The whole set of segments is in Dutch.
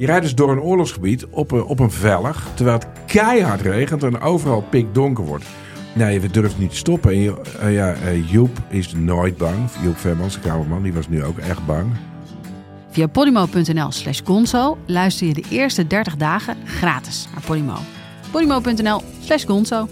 Je rijdt dus door een oorlogsgebied op een, op een vellig, terwijl het keihard regent en overal pikdonker wordt. Nee, we durven niet te stoppen. En eh, ja, eh, Joep is nooit bang. Joep Vermans, de kamerman, die was nu ook echt bang. Via podimo.nl slash gonzo luister je de eerste 30 dagen gratis naar Podimo. podimo.nl slash gonzo.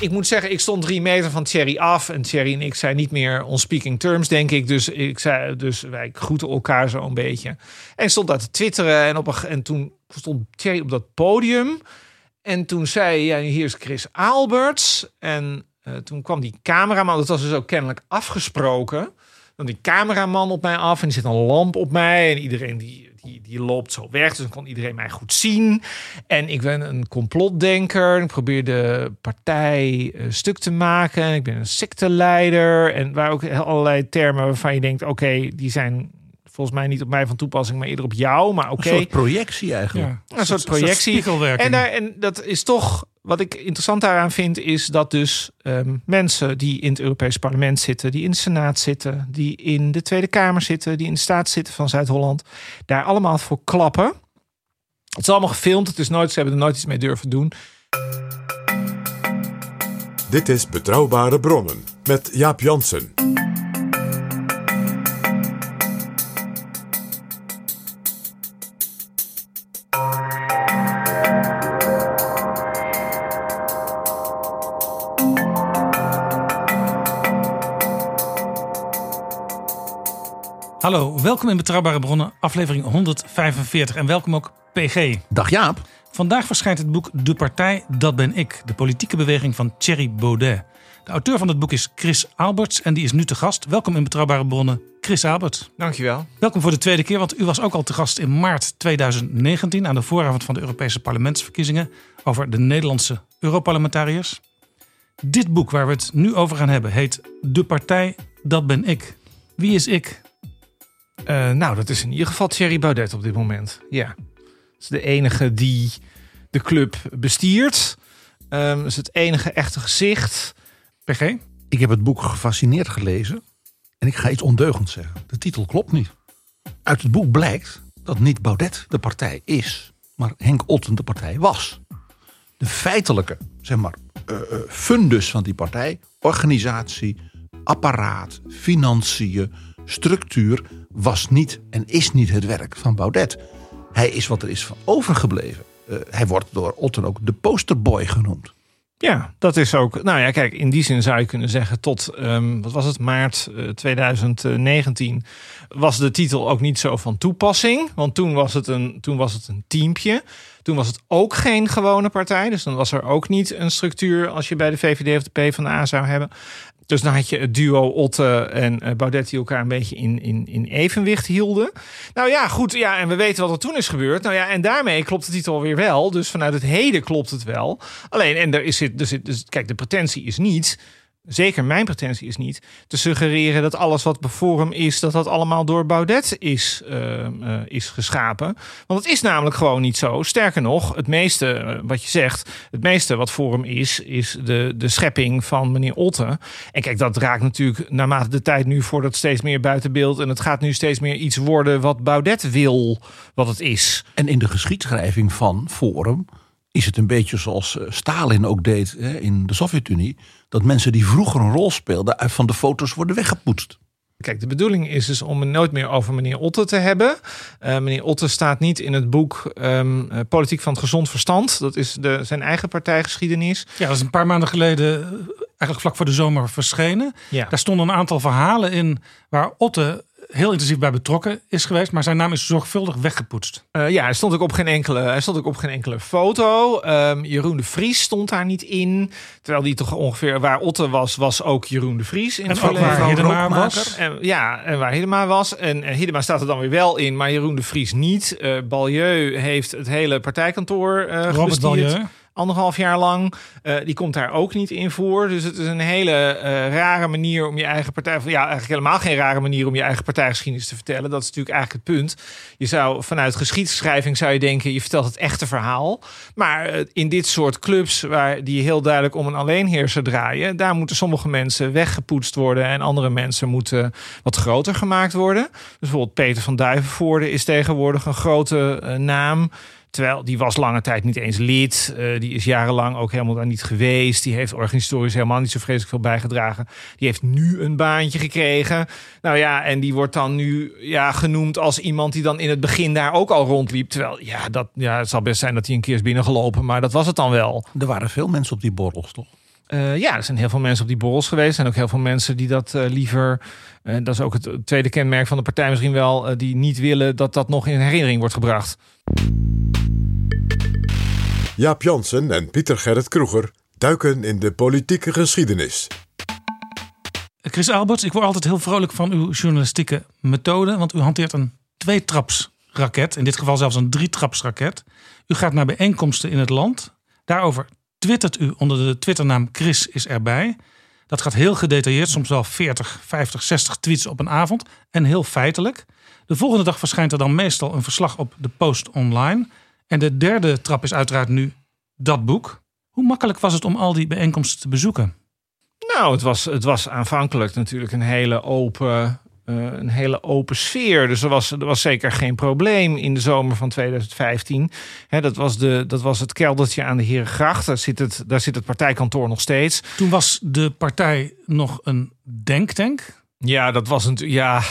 Ik moet zeggen, ik stond drie meter van Thierry af. En Thierry en ik zijn niet meer on speaking terms, denk ik. Dus, ik zei, dus wij groeten elkaar zo een beetje. En stond daar te twitteren. En, op een, en toen stond Thierry op dat podium. En toen zei ja, hier is Chris Alberts. En eh, toen kwam die cameraman, dat was dus ook kennelijk afgesproken. Dan die cameraman op mij af en er zit een lamp op mij. En iedereen die, die, die loopt zo weg. Dus dan kon iedereen mij goed zien. En ik ben een complotdenker. Ik probeer de partij eh, stuk te maken. En ik ben een secteleider. En waar ook allerlei termen waarvan je denkt... oké, die zijn volgens mij niet op mij van toepassing... maar eerder op jou. Maar oké. Een soort projectie eigenlijk. Een soort projectie. En, daar, en dat is toch, wat ik interessant daaraan vind, is dat dus ehm, mensen die in het Europees Parlement zitten, die in de Senaat zitten, die in de Tweede Kamer zitten, die in de Staat zitten van Zuid-Holland, daar allemaal voor klappen. Het is allemaal gefilmd, het is nooit, ze hebben er nooit iets mee durven doen. Dit is Betrouwbare Bronnen met Jaap Jansen. Hallo, welkom in Betrouwbare Bronnen, aflevering 145. En welkom ook PG. Dag Jaap. Vandaag verschijnt het boek De Partij, dat ben ik. De politieke beweging van Thierry Baudet. De auteur van het boek is Chris Alberts en die is nu te gast. Welkom in Betrouwbare Bronnen, Chris Alberts. Dankjewel. Welkom voor de tweede keer, want u was ook al te gast in maart 2019... aan de vooravond van de Europese parlementsverkiezingen... over de Nederlandse Europarlementariërs. Dit boek waar we het nu over gaan hebben heet De Partij, dat ben ik. Wie is ik? Eh, nou, dat is in ieder geval Thierry Baudet op dit moment. Ja. Dat is de enige die de club bestiert. Ehm is het enige echte gezicht. PG? Ik heb het boek gefascineerd gelezen. En ik ga iets ondeugends zeggen. De titel klopt niet. Uit het boek blijkt dat niet Baudet de partij is. Maar Henk Otten de partij was. De feitelijke, zeg maar, eh, eh, fundus van die partij. Organisatie, apparaat, financiën, structuur. Was niet en is niet het werk van Baudet. Hij is wat er is van overgebleven. Eh, hij wordt door Otten ook de posterboy genoemd. Ja, dat is ook. Nou ja, kijk, in die zin zou je kunnen zeggen tot, ehm, wat was het, maart eh, 2019 was de titel ook niet zo van toepassing. Want toen was het een, toen was het een teampje. Toen was het ook geen gewone partij. Dus dan was er ook niet een structuur als je bij de VVD of de PvdA zou hebben. Dus dan had je het duo Otte en eh, Baudet die elkaar een beetje in, in, in evenwicht hielden. Nou ja, goed. Ja, en we weten wat er toen is gebeurd. Nou ja, en daarmee klopt de titel weer wel. Dus vanuit het heden klopt het wel. Alleen, en er is het, dus, het- dus kijk, de pretentie is niet. Zeker mijn pretentie is niet te suggereren dat alles wat Forum is, dat dat allemaal door Baudet is, eh, eh, is geschapen. Want het is namelijk gewoon niet zo. Sterker nog, het meeste eh, wat je zegt, het meeste wat Forum is, is de, de schepping van meneer Otte. En kijk, dat raakt natuurlijk naarmate de tijd nu voordat steeds meer buiten beeld. En het gaat nu steeds meer iets worden wat Baudet wil, wat het is. En in de geschiedschrijving van Forum is het een beetje zoals Stalin ook deed hè, in de Sovjet-Unie. Dat mensen die vroeger een rol speelden uit van de foto's worden weggepoetst. Kijk, de bedoeling is dus om het nooit meer over meneer Otte te hebben. Eh, meneer Otte staat niet in het boek ehm, eh, Politiek van het Gezond Verstand. Dat is de, zijn eigen partijgeschiedenis. Ja, dat is een paar maanden geleden, eh, eigenlijk vlak voor de zomer verschenen. Ja. Daar stonden een aantal verhalen in waar Otte heel intensief bij betrokken is geweest. Maar zijn naam is zorgvuldig weggepoetst. Uh, ja, hij stond ook op geen enkele, hij stond ook op geen enkele foto. Um, Jeroen de Vries stond daar niet in. Terwijl die toch ongeveer waar Otte was, was ook Jeroen de Vries. In en het ook waar Hiddema was. En, ja, en waar Hiddema was. En, en Hiddema staat er dan weer wel in, maar Jeroen de Vries niet. Uh, Balieu heeft het hele partijkantoor uh, Robert anderhalf jaar lang. Uh, die komt daar ook niet in voor. Dus het is een hele uh, rare manier om je eigen partij. Ja, eigenlijk helemaal geen rare manier om je eigen partijgeschiedenis te vertellen. Dat is natuurlijk eigenlijk het punt. Je zou vanuit geschiedschrijving zou je denken, je vertelt het echte verhaal. Maar uh, in dit soort clubs, waar die heel duidelijk om een alleenheerser draaien, daar moeten sommige mensen weggepoetst worden en andere mensen moeten wat groter gemaakt worden. Dus bijvoorbeeld Peter van Duivenvoorde is tegenwoordig een grote naam. Terwijl die was lange tijd niet eens lid. Uh, die is jarenlang ook helemaal daar niet geweest. Die heeft organisatorisch helemaal niet zo vreselijk veel bijgedragen. Die heeft nu een baantje gekregen. Nou ja, en die wordt dan nu ja, genoemd als iemand die dan in het begin daar ook al rondliep. Terwijl ja, dat, ja, het zal best zijn dat hij een keer is binnengelopen. Maar dat was het dan wel. Er waren veel mensen op die borrels, toch? Uh, ja, er zijn heel veel mensen op die borrels geweest. Er zijn ook heel veel mensen die dat uh, liever. Uh, dat is ook het tweede kenmerk van de partij misschien wel. die niet willen dat dat nog in herinnering wordt gebracht. Jaap Jansen en Pieter Gerrit Kroeger duiken in de politieke geschiedenis. Chris Alberts, ik word altijd heel vrolijk van uw journalistieke methode. Want u hanteert een tweetrapsraket. In dit geval zelfs een drietrapsraket. U gaat naar bijeenkomsten in het land. Daarover twittert u onder de twitternaam Chris is erbij. Dat gaat heel gedetailleerd, soms wel 40, 50, 60 tweets op een avond. En heel feitelijk. De volgende dag verschijnt er dan meestal een verslag op de Post Online. En de derde trap is uiteraard nu dat boek. Hoe makkelijk was het om al die bijeenkomsten te bezoeken? Nou, het was, het was aanvankelijk natuurlijk een hele open, uh, een hele open sfeer. Dus er was, er was zeker geen probleem in de zomer van 2015. He, dat, was de, dat was het keldertje aan de Herengracht. Daar zit, het, daar zit het partijkantoor nog steeds. Toen was de partij nog een denktank. Ja, dat was een. Ja,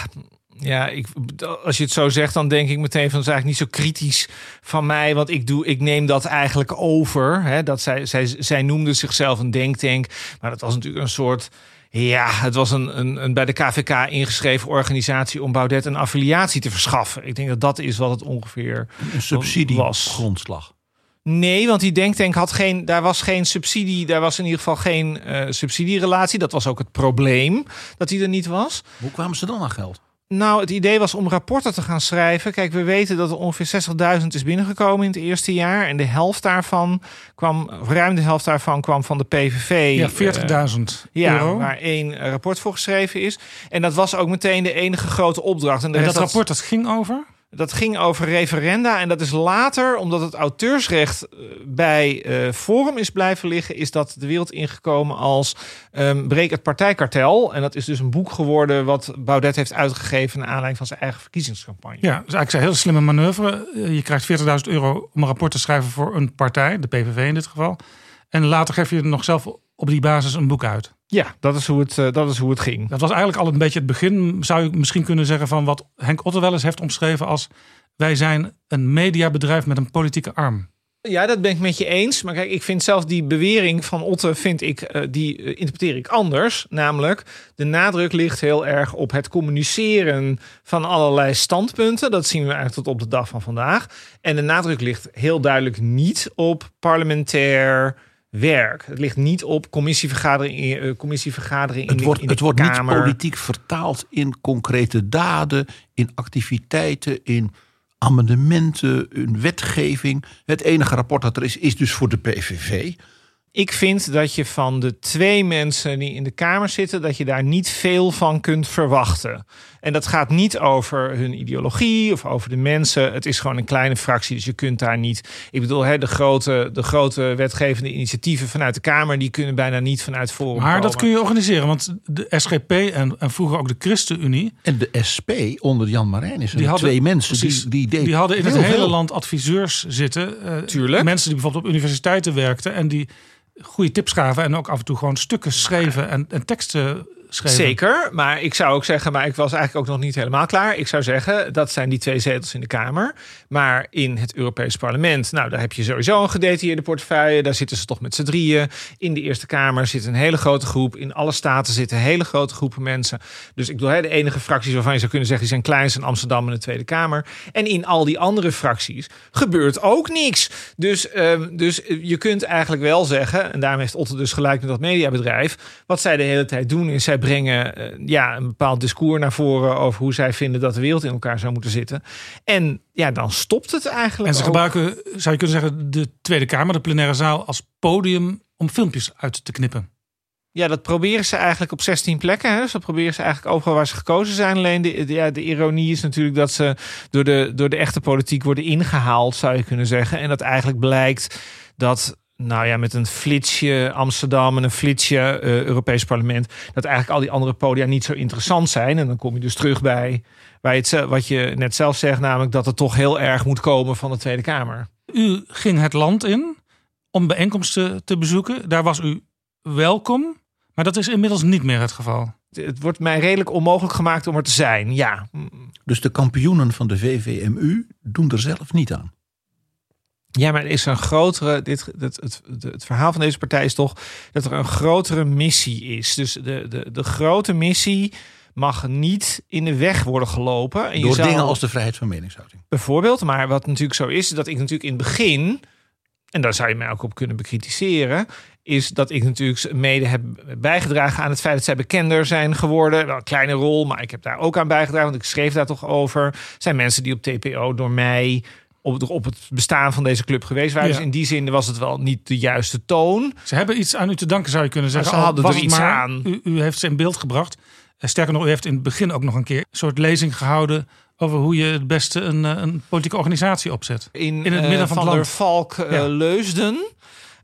ja, ik, als je het zo zegt, dan denk ik meteen van het is eigenlijk niet zo kritisch van mij. Want ik, doe, ik neem dat eigenlijk over. Hè, dat zij, zij, zij noemde zichzelf een denktank. Maar dat was natuurlijk een soort. Ja, het was een, een, een bij de KVK ingeschreven organisatie om Baudet een affiliatie te verschaffen. Ik denk dat dat is wat het ongeveer een subsidie was. grondslag. Nee, want die denktank had geen, daar was geen subsidie, daar was in ieder geval geen uh, subsidierelatie. Dat was ook het probleem dat die er niet was. Hoe kwamen ze dan aan geld? Nou, het idee was om rapporten te gaan schrijven. Kijk, we weten dat er ongeveer 60.000 is binnengekomen in het eerste jaar. En de helft daarvan kwam, ruim de helft daarvan kwam van de PVV. Ja, 40.000 ja, euro. waar één rapport voor geschreven is. En dat was ook meteen de enige grote opdracht. En, en dat rapport dat ging over? Dat ging over referenda en dat is later, omdat het auteursrecht bij uh, Forum is blijven liggen, is dat de wereld ingekomen als um, Breek het partijkartel. En dat is dus een boek geworden wat Baudet heeft uitgegeven naar aanleiding van zijn eigen verkiezingscampagne. Ja, dus eigenlijk een hele slimme manoeuvre. Je krijgt 40.000 euro om een rapport te schrijven voor een partij, de PVV in dit geval. En later geef je er nog zelf op die basis een boek uit. Ja, dat is, hoe het, uh, dat is hoe het ging. Dat was eigenlijk al een beetje het begin, zou je misschien kunnen zeggen, van wat Henk Otter wel eens heeft omschreven als wij zijn een mediabedrijf met een politieke arm. Ja, dat ben ik met je eens. Maar kijk, ik vind zelf die bewering van Otte, vind ik, uh, die uh, interpreteer ik anders. Namelijk, de nadruk ligt heel erg op het communiceren van allerlei standpunten. Dat zien we eigenlijk tot op de dag van vandaag. En de nadruk ligt heel duidelijk niet op parlementair werk. Het ligt niet op commissievergadering, uh, commissievergadering het in wordt, de, Het wordt Kamer. niet politiek vertaald in concrete daden, in activiteiten, in amendementen, in wetgeving. Het enige rapport dat er is, is dus voor de PVV. Ik vind dat je van de twee mensen die in de Kamer zitten, dat je daar niet veel van kunt verwachten. En dat gaat niet over hun ideologie of over de mensen. Het is gewoon een kleine fractie, dus je kunt daar niet. Ik bedoel, hè, de, grote, de grote wetgevende initiatieven vanuit de Kamer, die kunnen bijna niet vanuit Forum. Maar komen. dat kun je organiseren, want de SGP en, en vroeger ook de ChristenUnie. En de SP onder Jan Marijn is er twee mensen precies, die, die, die hadden in het hele veel. land adviseurs zitten. Uh, Tuurlijk. Mensen die bijvoorbeeld op universiteiten werkten en die goede tips gaven en ook af en toe gewoon stukken schreven en, en teksten Zeker, maar ik zou ook zeggen, maar ik was eigenlijk ook nog niet helemaal klaar. Ik zou zeggen, dat zijn die twee zetels in de Kamer. Maar in het Europees Parlement, nou, daar heb je sowieso een gedetailleerde portefeuille. Daar zitten ze toch met z'n drieën. In de Eerste Kamer zit een hele grote groep. In alle staten zitten hele grote groepen mensen. Dus ik bedoel, de enige fracties waarvan je zou kunnen zeggen, die zijn klein, zijn Amsterdam en de Tweede Kamer. En in al die andere fracties gebeurt ook niks. Dus, ehm, dus je kunt eigenlijk wel zeggen, en daarom heeft Otte dus gelijk met dat mediabedrijf. Wat zij de hele tijd doen, is zij brengen eh, ja, een bepaald discours naar voren over hoe zij vinden dat de wereld in elkaar zou moeten zitten. En ja, dan stopt het eigenlijk. En ze ook. gebruiken, zou je kunnen zeggen, de Tweede Kamer, de plenaire zaal, als podium om filmpjes uit te knippen. Ja, dat proberen ze eigenlijk op 16 plekken. Hè? Dus dat proberen ze eigenlijk overal waar ze gekozen zijn. Alleen de, de- ja, de ironie is natuurlijk dat ze door de, door de echte politiek worden ingehaald, zou je kunnen zeggen. En dat eigenlijk blijkt dat, nou ja, met een flitsje Amsterdam en een flitsje eh, Europees Parlement, dat eigenlijk al die andere podia niet zo interessant zijn. En dan kom je dus terug bij waar je het, zel- wat je net zelf zegt, namelijk dat het toch heel erg moet komen van de Tweede Kamer. U ging het land in om bijeenkomsten te bezoeken. Daar was u welkom, maar dat is inmiddels niet meer het geval. Het- Het wordt mij redelijk onmogelijk gemaakt om er te zijn. Ja, Dus de kampioenen van de VVMU doen er zelf niet aan. Ja, maar er is een grotere. Dit, het, het, het, verhaal van deze partij is toch dat er een grotere missie is. Dus de, de, de grote missie mag niet in de weg worden gelopen. En Door zou- dingen als de vrijheid van meningsuiting. Bijvoorbeeld, maar wat natuurlijk zo is, is dat ik natuurlijk in het begin, en daar zou je mij ook op kunnen bekritiseren, is dat ik natuurlijk mede heb bijgedragen aan het feit dat zij bekender zijn geworden. Wel een kleine rol, maar ik heb daar ook aan bijgedragen, want ik schreef daar toch over. Er zijn mensen die op TPO door mij op, op het bestaan van deze club geweest. Ja. Dus in die zin was het wel niet de juiste toon. Ze hebben iets aan u te danken, zou je kunnen Maar zeggen. ze Al hadden er iets maar, aan. U, u heeft ze in beeld gebracht. Eh, Sterker nog, u heeft in het begin ook nog een keer een soort lezing gehouden over hoe je het beste een, eh, een politieke organisatie opzet. In, In het eh, midden van het der. Valk Ja. Leusden.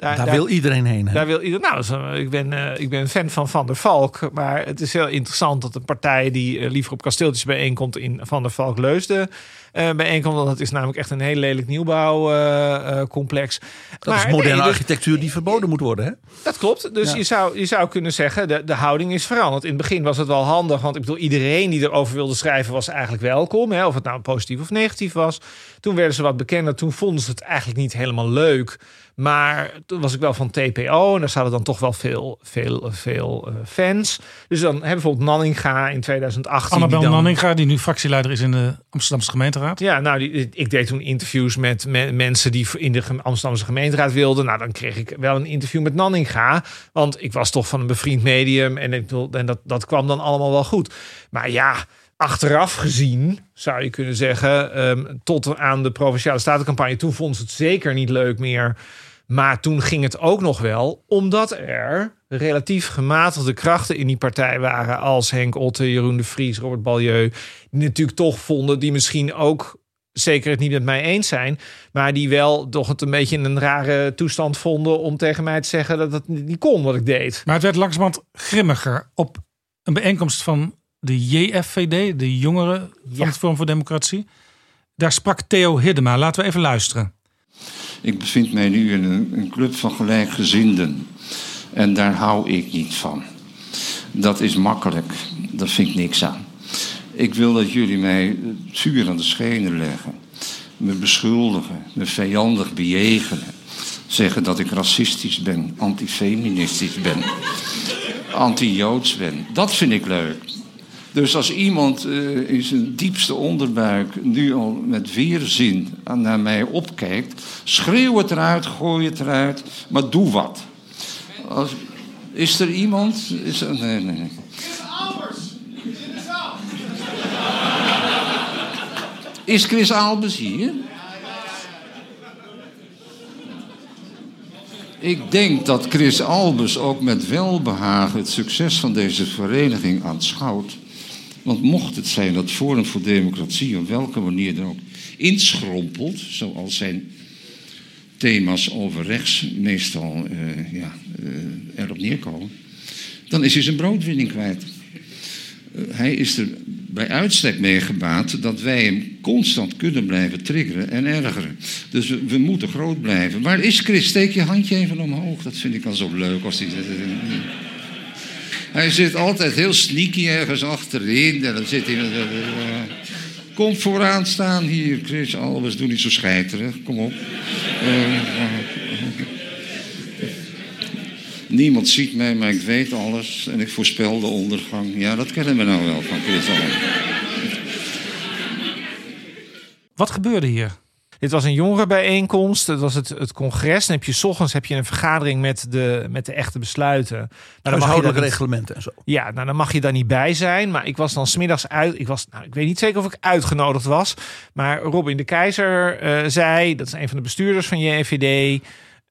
Daar, wil iedereen heen. Hè? Daar wil ieder, nou, zo, ik, ben, eh, ik ben een fan van Van der Valk. Maar het is heel interessant dat een partij die eh, liever op kasteeltjes bijeenkomt in Van der Valk Leusden eh, bijeenkomt. Want dat is namelijk echt een heel lelijk nieuwbouwcomplex. dat is moderne architectuur die verboden moet worden. Hè? Dat klopt. Dus Ja. je, zou, je zou kunnen zeggen, de, de houding is veranderd. In het begin was het wel handig, want ik bedoel, iedereen die erover wilde schrijven was eigenlijk welkom. Hè, of het nou positief of negatief was. Toen werden ze wat bekender. Toen vonden ze het eigenlijk niet helemaal leuk. Maar toen was ik wel van TPO en daar zaten dan toch wel veel, veel, veel eh, fans. Dus dan hebben bijvoorbeeld Nanninga in 2018. die Annabel dan- Nanninga, die nu fractieleider is in de Amsterdamse gemeenteraad. ja, nou, die, ik deed toen interviews met me- mensen die in de Amsterdamse gemeenteraad wilden. Nou, dan kreeg ik wel een interview met Nanninga. Want ik was toch van een bevriend medium. En, ik, en dat, dat kwam dan allemaal wel goed. Maar ja, achteraf gezien zou je kunnen zeggen... ehm, tot aan de Provinciale Statencampagne... toen vond ze het zeker niet leuk meer... Maar toen ging het ook nog wel, omdat er relatief gematigde krachten in die partij waren. Als Henk Otte, Jeroen de Vries, Robert Balieu. Die natuurlijk toch vonden, die misschien ook zeker het niet met mij eens zijn. Maar die wel toch het een beetje in een rare toestand vonden om tegen mij te zeggen dat het niet kon wat ik deed. Maar het werd langzamerhand grimmiger. Op een bijeenkomst van de JFVD, de jongeren van Ja. het Forum voor Democratie. Daar sprak Theo Hiddema. Laten we even luisteren. Ik bevind mij nu in een, een club van gelijkgezinden. En daar hou ik niet van. Dat is makkelijk. Daar vind ik niks aan. Ik wil dat jullie mij het vuur aan de schenen leggen. Me beschuldigen. Me vijandig bejegenen. Zeggen dat ik racistisch ben. Antifeministisch ben. Anti-Joods ben. Dat vind ik leuk. Dus als iemand eh, in zijn diepste onderbuik nu al met weerzin naar mij opkijkt, schreeuw het eruit, gooi het eruit, maar doe wat. Als, is er iemand? Is er, nee, nee. Is Chris Albers hier? Ik denk dat Chris Albers ook met welbehagen het succes van deze vereniging aanschouwt. Want mocht het zijn dat Forum voor Democratie op welke manier dan ook inschrompelt, zoals zijn thema's over rechts meestal eh, ja, eh, erop neerkomen, dan is hij zijn broodwinning kwijt. Eh, hij is er bij uitstek mee gebaat dat wij hem constant kunnen blijven triggeren en ergeren. Dus we, we moeten groot blijven. Waar is Chris? Steek je handje even omhoog. Dat vind ik al zo leuk als hij. Hij zit altijd heel sneaky ergens achterin. Dan zit hij... eh, eh, Kom vooraan staan hier, Chris Albers. Doe niet zo scheiterig. Kom op. Eh, eh, Niemand ziet mij, maar ik weet alles. En ik voorspel de ondergang. Ja, dat kennen we nou wel van Chris Albers. Wat gebeurde hier? Dit was een jongerenbijeenkomst. Het was het, het congres. Dan heb je 's ochtends heb je een vergadering met de, met de echte besluiten. Maar dan mag je niet- reglementen en zo. Ja, nou dan mag je daar niet bij zijn. Maar ik was dan smiddags uit. Ik, was, nou, ik weet niet zeker of ik uitgenodigd was. Maar Robin de Keizer eh, zei, dat is een van de bestuurders van JVD.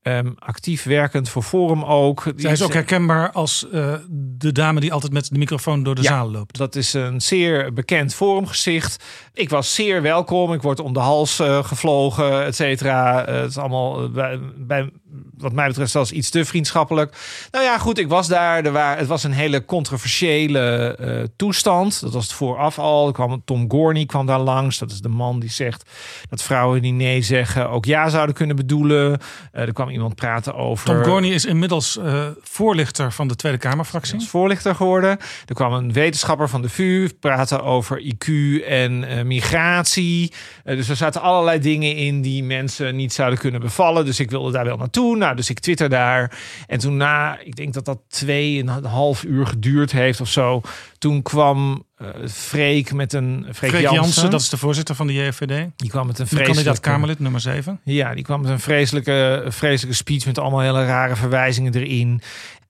Ehm, actief werkend voor Forum ook. Zij is ook ze- herkenbaar als eh, de dame die altijd met de microfoon door de Ja. zaal loopt. Dat is een zeer bekend forumgezicht. Ik was zeer welkom. Ik word om de hals eh, gevlogen, et cetera. Eh, het is allemaal eh, bij, bij, wat mij betreft zelfs iets te vriendschappelijk. Nou ja, goed, ik was daar. Er waren, het was een hele controversiële eh, toestand. Dat was het vooraf al. Er kwam Tom Gorney kwam daar langs. Dat is de man die zegt dat vrouwen die nee zeggen ook ja zouden kunnen bedoelen. Eh, er kwam iemand praten over... Tom Gorney is inmiddels eh, voorlichter van de Tweede Kamerfractie. is voorlichter geworden. Er kwam een wetenschapper van de VU praten over IQ en migratie. Dus er zaten allerlei dingen in die mensen niet zouden kunnen bevallen. Dus ik wilde daar wel naartoe. Nou, dus ik twitter daar. En toen na, ik denk dat dat twee en een half uur geduurd heeft of zo. Toen kwam eh Freek met een... Freek, Freek Jansen, Jansen, dat is de voorzitter van de JVD. Die kwam met een De kandidaat vreselijke... Kamerlid nummer 7. Ja, die kwam met een vreselijke, vreselijke speech met allemaal hele rare verwijzingen erin.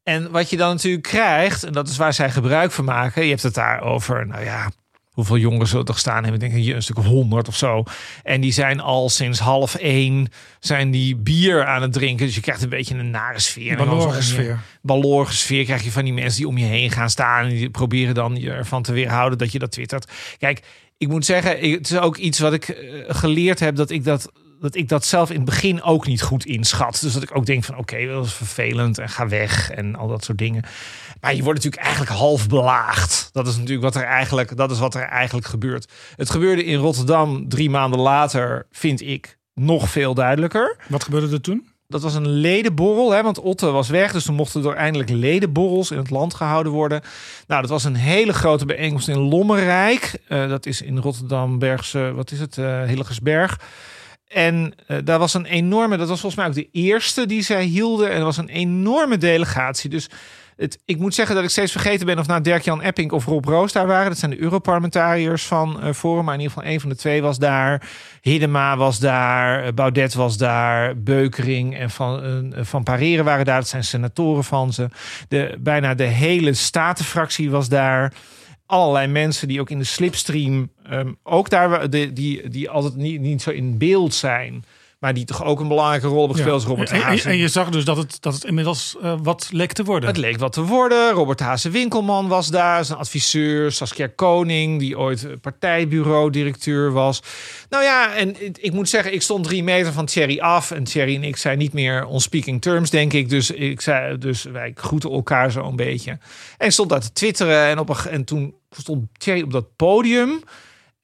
En wat je dan natuurlijk krijgt, en dat is waar zij gebruik van maken. Je hebt het daar over, nou ja, hoeveel jongens zullen er toch staan hebben? Ik denk een stuk of honderd of zo. En die zijn al sinds half één zijn die bier aan het drinken. Dus je krijgt een beetje een nare sfeer. En dan Balorige om je- sfeer. balorige sfeer krijg je van die mensen die om je heen gaan staan. En die proberen dan je ervan te weerhouden dat je dat twittert. Kijk, ik moet zeggen, ik- het is ook iets wat ik eh, geleerd heb dat ik dat. Dat ik dat zelf in het begin ook niet goed inschat. Dus dat ik ook denk van oké, dat is vervelend en ga weg en al dat soort dingen. Maar je wordt natuurlijk eigenlijk half belaagd. Dat is natuurlijk wat er eigenlijk, dat is wat er eigenlijk gebeurt. Het gebeurde in Rotterdam drie maanden later, vind ik, nog veel duidelijker. Wat gebeurde er toen? Dat was een ledenborrel, hè, want Otte was weg. Dus toen mochten er eindelijk ledenborrels in het land gehouden worden. Nou, dat was een hele grote bijeenkomst in Lommerrijk. Eh, dat is in Rotterdam-Bergse, wat is het, eh Hillegersberg. En eh, daar was een enorme, dat was volgens mij ook de eerste die zij hielden. En er was een enorme delegatie. Dus het, ik moet zeggen dat ik steeds vergeten ben of nou Dirk-Jan Epping of Rob Roos daar waren. Dat zijn de Europarlementariërs van eh Forum. Maar in ieder geval een van de twee was daar. Hiddema was daar. eh, Baudet was daar. Beukering en Van, eh, van Pareren waren daar. Dat zijn senatoren van ze. De, bijna de hele statenfractie was daar allerlei mensen die ook in de slipstream ehm, ook daar de, die, die altijd niet, niet zo in beeld zijn, maar die toch ook een belangrijke rol hebben gespeeld. Ja. Robert en, en, Hazen. en je zag dus dat het, dat het inmiddels eh, wat leek te worden. Het leek wat te worden. Robert Hazen Winkelman was daar, zijn adviseur. Saskia Koning, die ooit eh, partijbureau-directeur was. Nou ja, en ik- moet zeggen, ik stond drie meter van Thierry af. En Thierry en ik zijn niet meer on speaking terms, denk ik. Dus, ik zei, dus wij groeten elkaar zo een beetje. En ik stond daar te twitteren. En, op een, en toen stond Thierry op dat podium.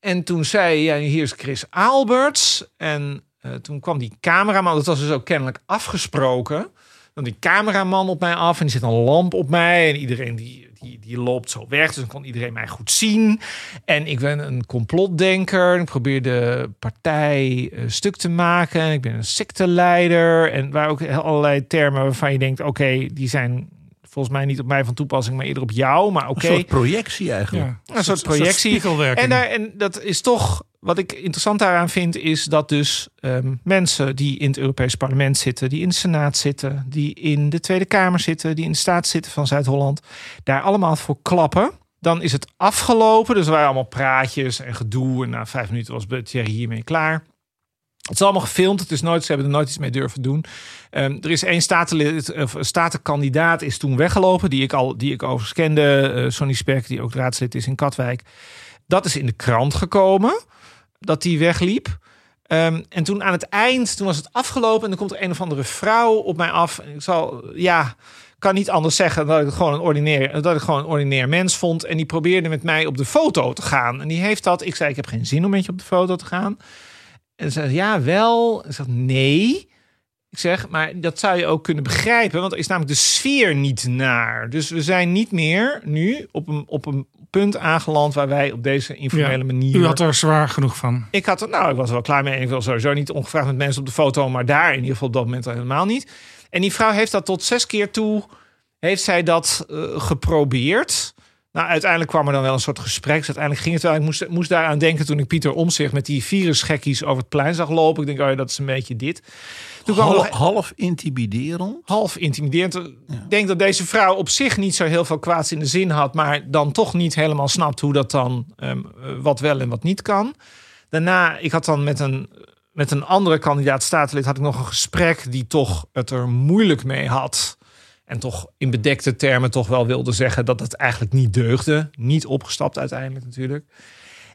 En toen zei hij, ja, hier is Chris Alberts. En eh, toen kwam die cameraman, dat was dus ook kennelijk afgesproken. Dan die cameraman op mij af en die zet een lamp op mij. En iedereen die, die, die loopt zo weg. Dus dan kon iedereen mij goed zien. En ik ben een complotdenker. Ik probeer de partij eh, stuk te maken. En ik ben een secteleider. En waar ook allerlei termen waarvan je denkt... oké, die zijn volgens mij niet op mij van toepassing... maar eerder op jou. Maar oké. Een soort projectie eigenlijk. Ja. Een soort projectie. spiegelwerking. En, daar, en dat is toch, wat ik interessant daaraan vind, is dat dus ehm, mensen die in het Europees Parlement zitten, die in de Senaat zitten, die in de Tweede Kamer zitten, die in de Staat zitten van Zuid-Holland, daar allemaal voor klappen. Dan is het afgelopen. Dus er waren allemaal praatjes en gedoe. En na vijf minuten was Thierry hiermee klaar. Het is allemaal gefilmd. Het is nooit, ze hebben er nooit iets mee durven doen. Ehm, er is één statenkandidaat is toen weggelopen. Die ik, al, die ik overigens kende. eh, Sonny Spek, die ook raadslid is in Katwijk. Dat is in de krant gekomen. Dat die wegliep. Ehm, en toen aan het eind, toen was het afgelopen. En dan komt er een of andere vrouw op mij af. En ik zal, ja, kan niet anders zeggen dat ik gewoon een ordinair, dat ik gewoon een ordinair mens vond. En die probeerde met mij op de foto te gaan. En die heeft dat. Ik zei, ik heb geen zin om met je op de foto te gaan. En ze zei, ja, wel. En ze zei, nee. Ik zeg, maar dat zou je ook kunnen begrijpen, want er is namelijk de sfeer niet naar. Dus we zijn niet meer nu op een, op een punt aangeland waar wij op deze informele Ja, manier. U had er zwaar genoeg van. Ik had er, nou, ik was er wel klaar mee. En ik wil sowieso niet ongevraagd met mensen op de foto, maar daar in ieder geval op dat moment al helemaal niet. En die vrouw heeft dat tot zes keer toe, heeft zij dat eh, geprobeerd. Nou, uiteindelijk kwam er dan wel een soort gesprek. Dus uiteindelijk ging het wel. Ik moest, moest daaraan denken toen ik Pieter Omzicht met die virusgekkies over het plein zag lopen. Ik denk, oh ja, dat is een beetje dit. Toen Half, nog half intimiderend. half intimiderend. Ik denk dat deze vrouw op zich niet zo heel veel kwaads in de zin had, maar dan toch niet helemaal snapt hoe dat dan eh, wat wel en wat niet kan. Daarna, ik had dan met een, met een andere kandidaat statenlid had ik nog een gesprek die toch het er moeilijk mee had. En toch in bedekte termen toch wel wilde zeggen dat het eigenlijk niet deugde. Niet opgestapt uiteindelijk natuurlijk.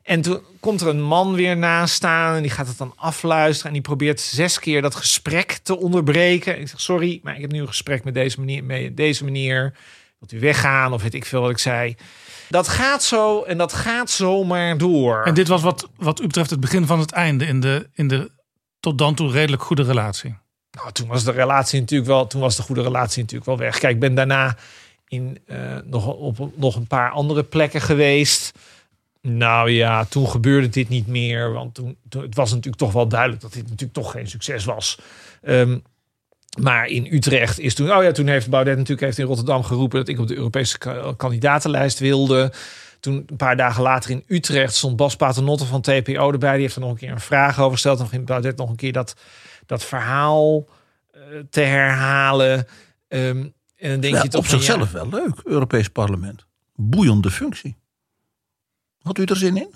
En toen komt er een man weer naast staan en die gaat het dan afluisteren. En die probeert zes keer dat gesprek te onderbreken. Ik zeg, sorry, maar ik heb nu een gesprek met deze meneer. Met deze meneer. Wilt u weggaan of weet ik veel wat ik zei. Dat gaat zo en dat gaat zomaar door. En dit was wat, wat u betreft het begin van het einde in de, in de tot dan toe redelijk goede relatie. Nou, toen was de relatie natuurlijk wel, toen was de goede relatie natuurlijk wel weg. Kijk, ik ben daarna in eh, nog op nog een paar andere plekken geweest. Nou ja, toen gebeurde dit niet meer, want toen, het was natuurlijk toch wel duidelijk dat dit natuurlijk toch geen succes was. Ehm, maar in Utrecht is toen, oh ja, toen heeft Baudet natuurlijk heeft in Rotterdam geroepen dat ik op de Europese ka- kandidatenlijst wilde. Toen een paar dagen later in Utrecht stond Bas Paternotte van TPO erbij. Die heeft er nog een keer een vraag over gesteld. Dan ging Baudet nog een keer dat, dat verhaal eh, te herhalen. Ehm, en dan denk Ja, je toch op zichzelf ja, wel leuk, Europees Parlement. Boeiende functie. Had u er zin in?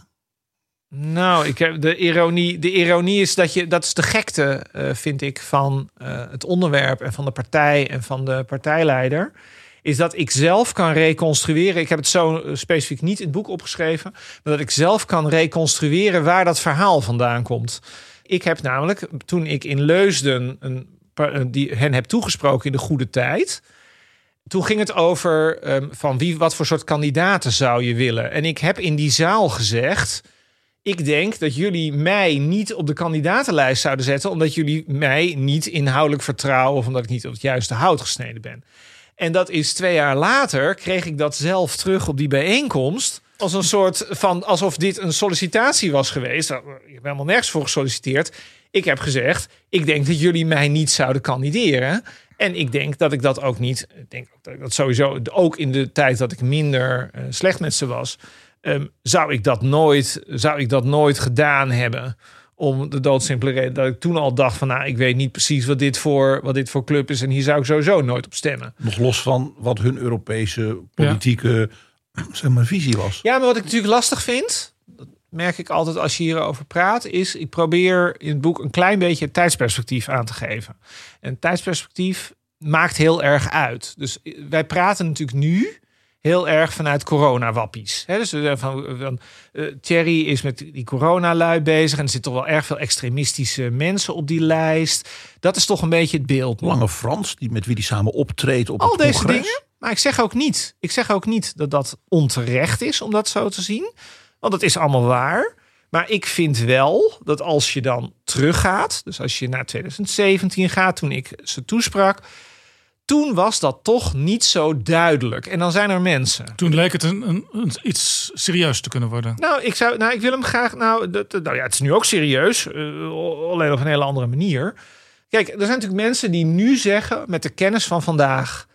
Nou, ik heb de ironie. De ironie is dat je dat is de gekte, eh, vind ik, van eh, het onderwerp en van de partij en van de partijleider. Is dat ik zelf kan reconstrueren. Ik heb het zo eh, specifiek niet in het boek opgeschreven. Maar dat ik zelf kan reconstrueren waar dat verhaal vandaan komt. Ik heb namelijk, toen ik in Leusden een, die, hen heb toegesproken in de goede tijd. Toen ging het over ehm, van wie, wat voor soort kandidaten zou je willen. En ik heb in die zaal gezegd. Ik denk dat jullie mij niet op de kandidatenlijst zouden zetten, omdat jullie mij niet inhoudelijk vertrouwen of omdat ik niet op het juiste hout gesneden ben. En dat is twee jaar later, kreeg ik dat zelf terug op die bijeenkomst. Als een soort van alsof dit een sollicitatie was geweest. Nou, Ik heb helemaal nergens voor gesolliciteerd. Ik heb gezegd: ik denk dat jullie mij niet zouden kandideren. En ik denk dat ik dat ook niet. Ik denk dat ik dat sowieso ook in de tijd dat ik minder eh, slecht met ze was. ehm, zou, ik dat nooit, zou ik dat nooit gedaan hebben. Om de doodsimpele reden dat ik toen al dacht van... nou, ik weet niet precies wat dit, voor, wat dit voor club is... en hier zou ik sowieso nooit op stemmen. Nog los van wat hun Europese politieke zeg maar, visie was. Ja, maar wat ik natuurlijk lastig vind... merk ik altijd als je hierover praat... is ik probeer in het boek een klein beetje het tijdsperspectief aan te geven. En tijdsperspectief maakt heel erg uit. Dus wij praten natuurlijk nu heel erg vanuit coronawappies. Hè, dus we van, van, eh, Thierry is met die coronalui bezig... en er zitten toch wel erg veel extremistische mensen op die lijst. Dat is toch een beetje het beeld. Lange Frans, die met wie die samen optreedt op Al het deze congres. dingen. Maar ik zeg ook niet. Ik zeg ook niet dat dat onterecht is om dat zo te zien. Want dat is allemaal waar. Maar ik vind wel dat als je dan teruggaat, dus als je naar 2017 gaat, toen ik ze toesprak, toen was dat toch niet zo duidelijk. En dan zijn er mensen. Toen leek het een, een, een- iets serieus te kunnen worden. Nou, ik zou, nou, ik wil hem graag. Nou, dat, dat- nou ja, het is nu ook serieus, eh, alleen op een hele andere manier. Kijk, er zijn natuurlijk mensen die nu zeggen, met de kennis van vandaag,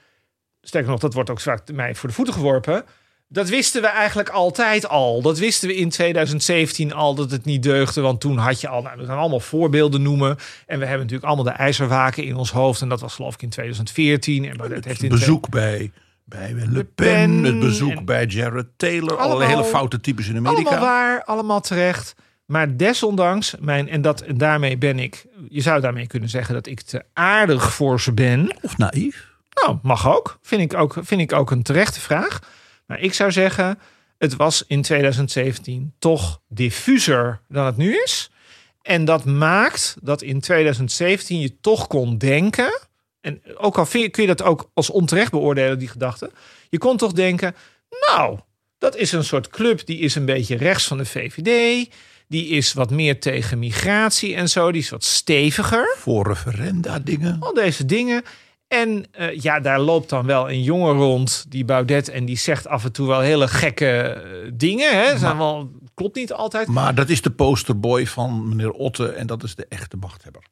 sterker nog, dat wordt ook vaak mij voor de voeten geworpen. Dat wisten we eigenlijk altijd al. Dat wisten we in 2017 al dat het niet deugde. Want toen had je al, nou, we gaan allemaal voorbeelden noemen. En we hebben natuurlijk allemaal de ijzerwaken in ons hoofd. En dat was geloof ik in 2014. En Baudet heeft in Het bezoek bij, bij Le Pen, het bezoek bij Jared Taylor. Allemaal- allerlei hele foute types in Amerika. Allemaal waar, allemaal terecht. Maar desondanks, mijn, en, dat, en daarmee ben ik, je zou daarmee kunnen zeggen dat ik te aardig voor ze ben. Of naïef. Nou, mag ook. Vind ik ook, vind ik ook een terechte vraag. Maar ik zou zeggen, het was in 2017 toch diffuser dan het nu is. En dat maakt dat in 2017 je toch kon denken. En ook al kun je dat ook als onterecht beoordelen, die gedachte. Je kon toch denken, nou, dat is een soort club die is een beetje rechts van de VVD. Die is wat meer tegen migratie en zo. Die is wat steviger. Voor referenda dingen. Al deze dingen. En uh, ja, daar loopt dan wel een jongen rond, die Baudet, en die zegt af en toe wel hele gekke uh, dingen. Hè? Zijn wel, klopt niet altijd. Maar dat is de posterboy van meneer Otte en dat is de echte machthebber.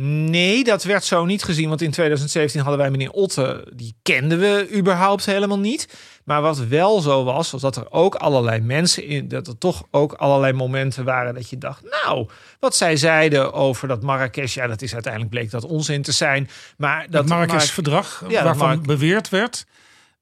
Nee, dat werd zo niet gezien. Want in 2017 hadden wij meneer Otte. Die kenden we überhaupt helemaal niet. Maar wat wel zo was, was dat er ook allerlei mensen in. Dat er toch ook allerlei momenten waren dat je dacht. Nou, wat zij zeiden over dat Marrakesh. Ja, dat is uiteindelijk bleek dat onzin te zijn. Maar dat Marrakesh-verdrag, ja, waarvan Mar beweerd werd.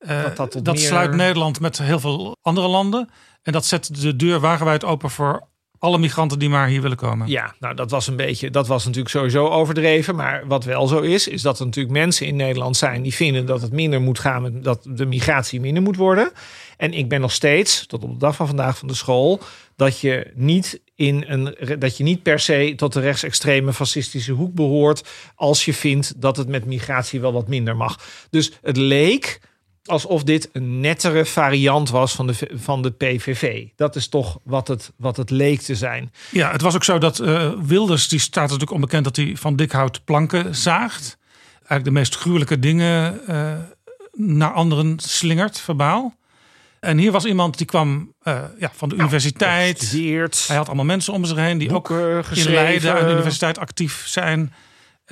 Uh, dat, dat, dat meer... sluit Nederland met heel veel andere landen. En dat zet de deur wagenwijd open voor alle migranten die maar hier willen komen. Ja, nou dat was een beetje, dat was natuurlijk sowieso overdreven. Maar wat wel zo is, is dat er natuurlijk mensen in Nederland zijn die vinden dat het minder moet gaan, dat de migratie minder moet worden. En ik ben nog steeds, tot op de dag van vandaag van de school, dat je niet in een dat je niet per se tot de rechtsextreme fascistische hoek behoort als je vindt dat het met migratie wel wat minder mag. Dus het leek alsof dit een nettere variant was van de, van de PVV. Dat is toch wat het, wat het leek te zijn. Ja, het was ook zo dat uh, Wilders, die staat natuurlijk onbekend dat hij van dikhout planken zaagt. Eigenlijk de meest gruwelijke dingen uh, naar anderen slingert, verbaal. En hier was iemand die kwam uh, ja, van de universiteit. Hij had allemaal mensen om zich heen die ook in Leiden aan de universiteit actief zijn.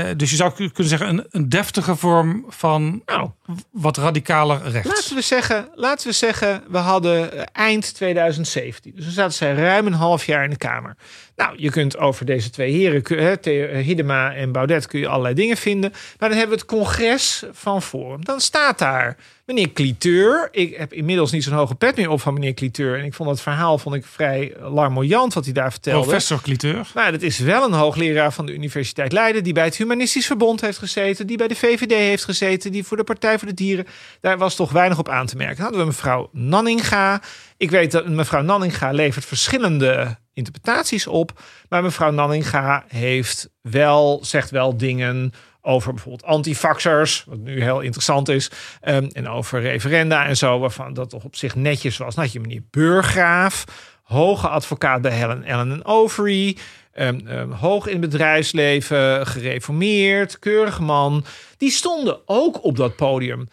Uh, dus je zou kunnen zeggen een, een deftige vorm van nou, wat radicaler rechts. Laten we, zeggen, laten we zeggen, we hadden eind 2017. Dus dan zaten zij ruim een half jaar in de Kamer. Nou, je kunt over deze twee heren, Hidema en Baudet, kun je allerlei dingen vinden. Maar dan hebben we het congres van Forum. Dan staat daar meneer Cliteur. Ik heb inmiddels niet zo'n hoge pet meer op van meneer Cliteur. En ik vond het verhaal vond ik vrij larmoyant wat hij daar vertelde. Professor Cliteur. Maar dat is wel een hoogleraar van de Universiteit Leiden... die bij het Humanistisch Verbond heeft gezeten... die bij de VVD heeft gezeten... die voor de Partij voor de Dieren... daar was toch weinig op aan te merken. Dan hadden we mevrouw Nanninga. Ik weet dat mevrouw Nanninga levert verschillende interpretaties op. Maar mevrouw Nanninga heeft wel, zegt wel dingen over bijvoorbeeld antifaxers, wat nu heel interessant is, um, en over referenda en zo, waarvan dat toch op zich netjes was. Had je meneer Burgraaf, hoge advocaat bij Helen Ellen Overy, um, um, hoog in het bedrijfsleven, gereformeerd, keurige man. Die stonden ook op dat podium.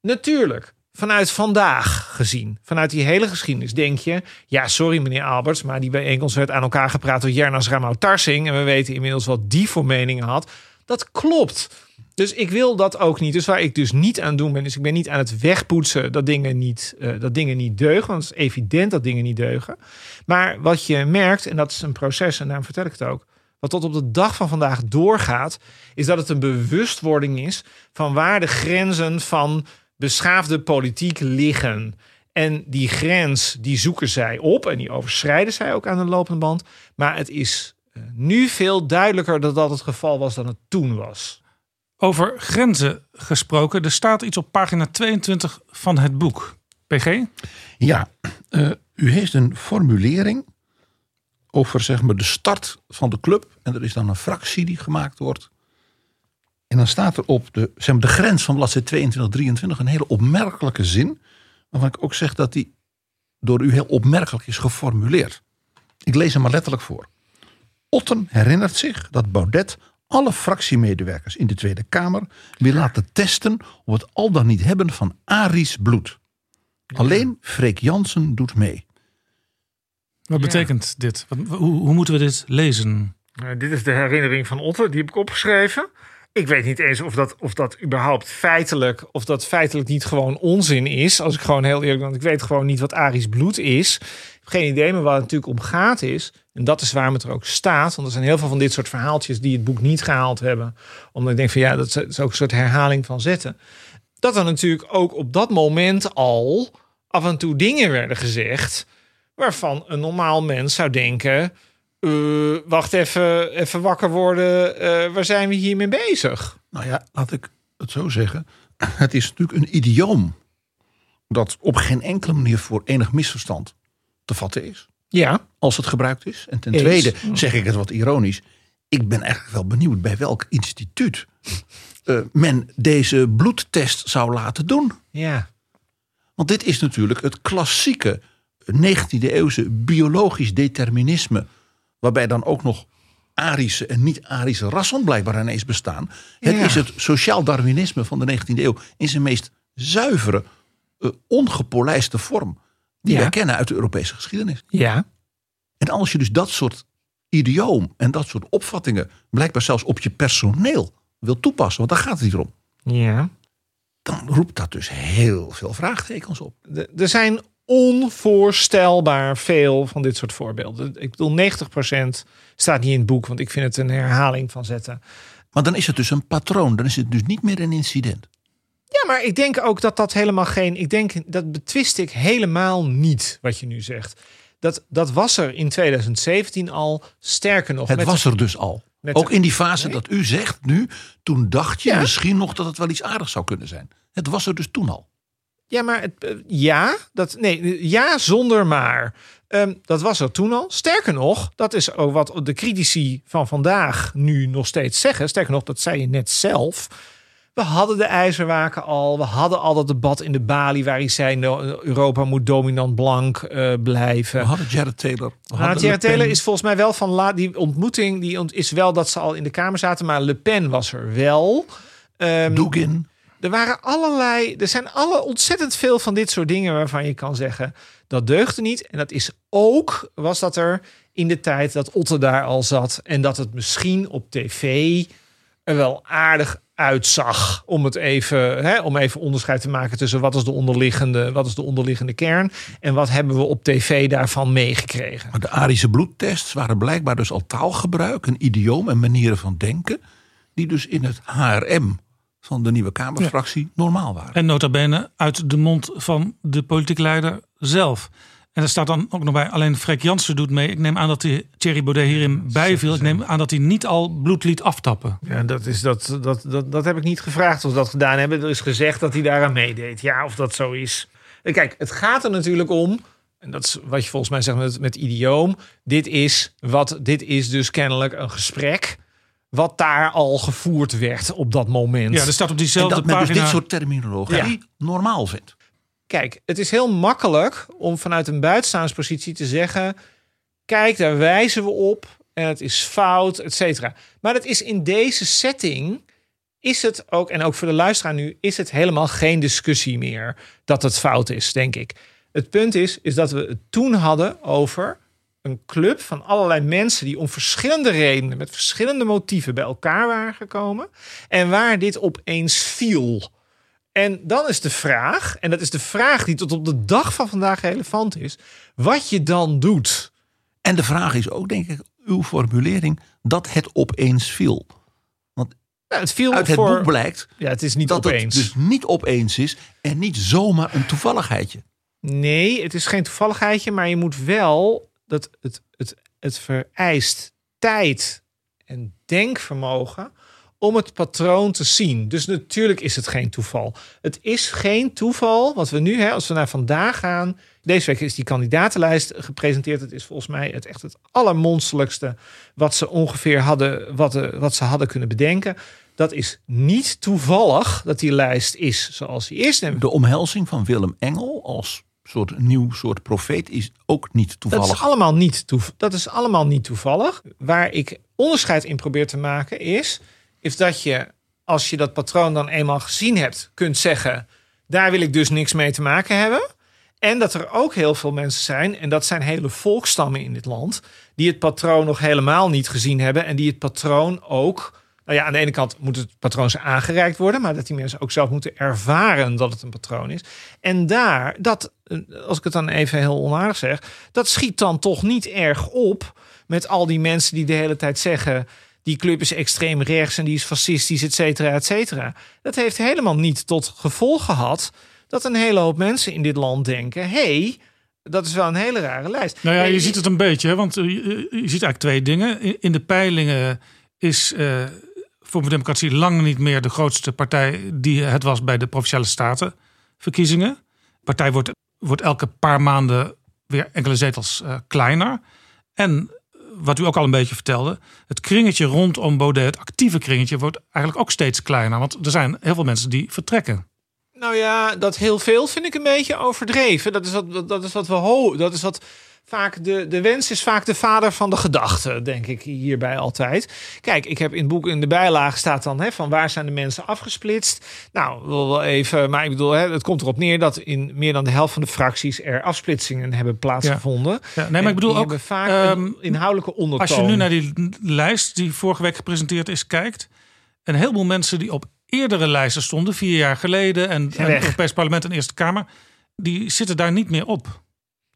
Natuurlijk, vanuit vandaag gezien, vanuit die hele geschiedenis, denk je... ja, sorry meneer Alberts, maar die bijeenkomst werd aan elkaar gepraat door Jernas Ramau Tarsing... en we weten inmiddels wat die voor meningen had. Dat klopt. Dus ik wil dat ook niet. Dus waar ik dus niet aan doen ben, is ik ben niet aan het wegpoetsen dat dingen niet, uh, dat dingen niet deugen. Want het is evident dat dingen niet deugen. Maar wat je merkt, en dat is een proces, en daarom vertel ik het ook. Wat tot op de dag van vandaag doorgaat, is dat het een bewustwording is van waar de grenzen van beschaafde politiek liggen. En die grens, die zoeken zij op en die overschrijden zij ook aan de lopende band. Maar het is eh, nu veel duidelijker dat dat het geval was dan het toen was. Over grenzen gesproken, er staat iets op pagina 22 van het boek. PG? Ja, uh, u heeft een formulering over zeg maar, de start van de club. En er is dan een fractie die gemaakt wordt. En dan staat er op de, zeg maar, de grens van bladzijde 22, 23 een hele opmerkelijke zin. Waarvan ik ook zeg dat die door u heel opmerkelijk is geformuleerd. Ik lees hem maar letterlijk voor. Otten herinnert zich dat Baudet alle fractiemedewerkers in de Tweede Kamer wil laten testen op het al dan niet hebben van Arisch bloed. Alleen Freek Jansen doet mee. Wat betekent dit? Hoe, hoe, moeten we dit lezen? Nou, dit is de herinnering van Otten, die heb ik opgeschreven. Ik weet niet eens of dat, of dat überhaupt feitelijk, of dat feitelijk niet gewoon onzin is. Als ik gewoon heel eerlijk ben, ik weet gewoon niet wat Arisch bloed is. Ik heb geen idee, maar waar het natuurlijk om gaat is, en dat is waarom het er ook staat, want er zijn heel veel van dit soort verhaaltjes die het boek niet gehaald hebben. Omdat ik denk van ja, dat is ook een soort herhaling van zetten. Dat er natuurlijk ook op dat moment al af en toe dingen werden gezegd waarvan een normaal mens zou denken uh, wacht even, even wakker worden. Uh, waar zijn we hiermee bezig? Nou ja, laat ik het zo zeggen. Het is natuurlijk een idioom dat op geen enkele manier voor enig misverstand te vatten is. Ja. Als het gebruikt is. En ten tweede zeg ik het wat ironisch. Ik ben eigenlijk wel benieuwd bij welk instituut uh, men deze bloedtest zou laten doen. Ja. Want dit is natuurlijk het klassieke 19e eeuwse biologisch determinisme waarbij dan ook nog Arische en niet-Arische rassen blijkbaar ineens bestaan. Het Ja. is het sociaal Darwinisme van de 19e eeuw in zijn meest zuivere, eh, ongepolijste vorm. Die Ja. wij kennen uit de Europese geschiedenis. Ja. En als je dus dat soort idioom en dat soort opvattingen blijkbaar zelfs op je personeel wil toepassen, want daar gaat het hier om, Ja. dan roept dat dus heel veel vraagtekens op. Er zijn onvoorstelbaar veel van dit soort voorbeelden. Ik bedoel, 90% staat niet in het boek, want ik vind het een herhaling van zetten. Maar dan is het dus een patroon, dan is het dus niet meer een incident. Ja, maar ik denk ook dat dat helemaal geen. Ik denk dat betwist ik helemaal niet wat je nu zegt. Dat, dat was er in 2017 al. Sterker nog, Het met was er dus al. Ook de- in die fase Nee. dat u zegt nu, toen dacht je Ja. misschien nog dat het wel iets aardigs zou kunnen zijn. Het was er dus toen al. Ja, maar het, eh, ja, dat, nee, ja, zonder maar. Ehm, dat was er toen al. Sterker nog, dat is ook wat de critici van vandaag nu nog steeds zeggen. Sterker nog, dat zei je net zelf. We hadden de ijzerwaken al. We hadden al dat debat in de Bali waar hij zei... no, Europa moet dominant blank eh, blijven. We hadden Jared Taylor. We Nou, hadden Jared. Taylor is volgens mij wel van. Die ontmoeting die ont- is wel dat ze al in de Kamer zaten. Maar Le Pen was er wel. Ehm, Dugin. Er waren allerlei. Er zijn alle ontzettend veel van dit soort dingen waarvan je kan zeggen dat deugde niet. En dat is ook was dat er in de tijd dat Otte daar al zat en dat het misschien op tv er wel aardig uitzag om het even hè, om even onderscheid te maken tussen wat is de onderliggende wat is de onderliggende kern en wat hebben we op tv daarvan meegekregen. Maar de Arische bloedtests waren blijkbaar dus al taalgebruik, een idioom en manieren van denken. Die dus in het HRM van de nieuwe Kamerfractie normaal waren. En nota bene uit de mond van de politiek leider zelf. En er staat dan ook nog bij, alleen Freek Jansen doet mee. Ik neem aan dat hij Thierry Baudet hierin bijviel. Ik neem aan dat hij niet al bloed liet aftappen. Ja, dat, is, dat, dat, dat, dat heb ik niet gevraagd of ze dat gedaan hebben. Er is gezegd dat hij daaraan meedeed. Ja, of dat zo is. En Kijk, het gaat er natuurlijk om. En dat is wat je volgens mij zegt met, met idioom. Dit is, wat, dit is dus kennelijk een gesprek. Wat daar al gevoerd werd op dat moment. Ja, er staat op En diezelfde dat men dus pagina... dit soort terminologie normaal vindt. Kijk, het is heel makkelijk om vanuit een buitenstaanspositie te zeggen: kijk, daar wijzen we op en het is fout, et cetera. Maar dat is in deze setting is het ook, en ook voor de luisteraar nu, is het helemaal geen discussie meer dat het fout is, denk ik. Het punt is, is dat we het toen hadden over een club van allerlei mensen die om verschillende redenen, met verschillende motieven bij elkaar waren gekomen. En waar dit opeens viel. En dan is de vraag, en dat is de vraag die tot op de dag van vandaag relevant is, wat je dan doet. En de vraag is ook, denk ik, uw formulering dat het opeens viel. Nou, het viel Uit het voor, boek blijkt Ja, het is niet dat opeens. het dus niet opeens is en niet zomaar een toevalligheidje. Nee, het is geen toevalligheidje, maar je moet wel dat het, het, het vereist tijd en denkvermogen om het patroon te zien. Dus natuurlijk is het geen toeval. Het is geen toeval wat we nu, hè, als we naar vandaag gaan. Deze week is die kandidatenlijst gepresenteerd. Het is volgens mij het echt het allermonsterlijkste wat ze ongeveer hadden, wat, eh, wat ze hadden kunnen bedenken. Dat is niet toevallig dat die lijst is zoals die is. De omhelzing van Willem Engel als soort nieuw soort profeet is ook niet toevallig. Dat is allemaal niet, toev- dat is allemaal niet toevallig. Waar ik onderscheid in probeer te maken is, is dat je, als je dat patroon dan eenmaal gezien hebt, kunt zeggen, daar wil ik dus niks mee te maken hebben. En dat er ook heel veel mensen zijn, en dat zijn hele volkstammen in dit land, die het patroon nog helemaal niet gezien hebben en die het patroon ook. Nou ja, aan de ene kant moet het patroon aangereikt worden, maar dat die mensen ook zelf moeten ervaren dat het een patroon is. En daar, dat, eh, als ik het dan even heel onaardig zeg, dat schiet dan toch niet erg op met al die mensen die de hele tijd zeggen. Die club is extreem rechts en die is fascistisch, et cetera, et cetera. Dat heeft helemaal niet tot gevolg gehad dat een hele hoop mensen in dit land denken: hé, hey, dat is wel een hele rare lijst. Nou ja, je ziet het een beetje, hè, want eh, je, je ziet eigenlijk twee dingen. In, in de peilingen is eh Voor Democratie lang niet meer de grootste partij die het was bij de provinciale statenverkiezingen. De partij wordt, wordt elke paar maanden weer enkele zetels eh, kleiner. En wat u ook al een beetje vertelde, het kringetje rondom Baudet, het actieve kringetje, wordt eigenlijk ook steeds kleiner. Want er zijn heel veel mensen die vertrekken. Nou ja, dat heel veel vind ik een beetje overdreven. Dat is wat, dat is wat we ho dat is wat vaak de, de wens is vaak de vader van de gedachte, denk ik hierbij altijd. Kijk, ik heb in het boek in de bijlage staat dan hè, van waar zijn de mensen afgesplitst. Nou, wil wel even, maar ik bedoel, hè, het komt erop neer dat in meer dan de helft van de fracties er afsplitsingen hebben plaatsgevonden. Ja, nee, maar ik bedoel ook vaak ehm, inhoudelijke ondertoon. Als je nu naar die lijst die vorige week gepresenteerd is kijkt. Een heleboel mensen die op eerdere lijsten stonden, vier jaar geleden. En, en het Europees Parlement en Eerste Kamer. Die zitten daar niet meer op.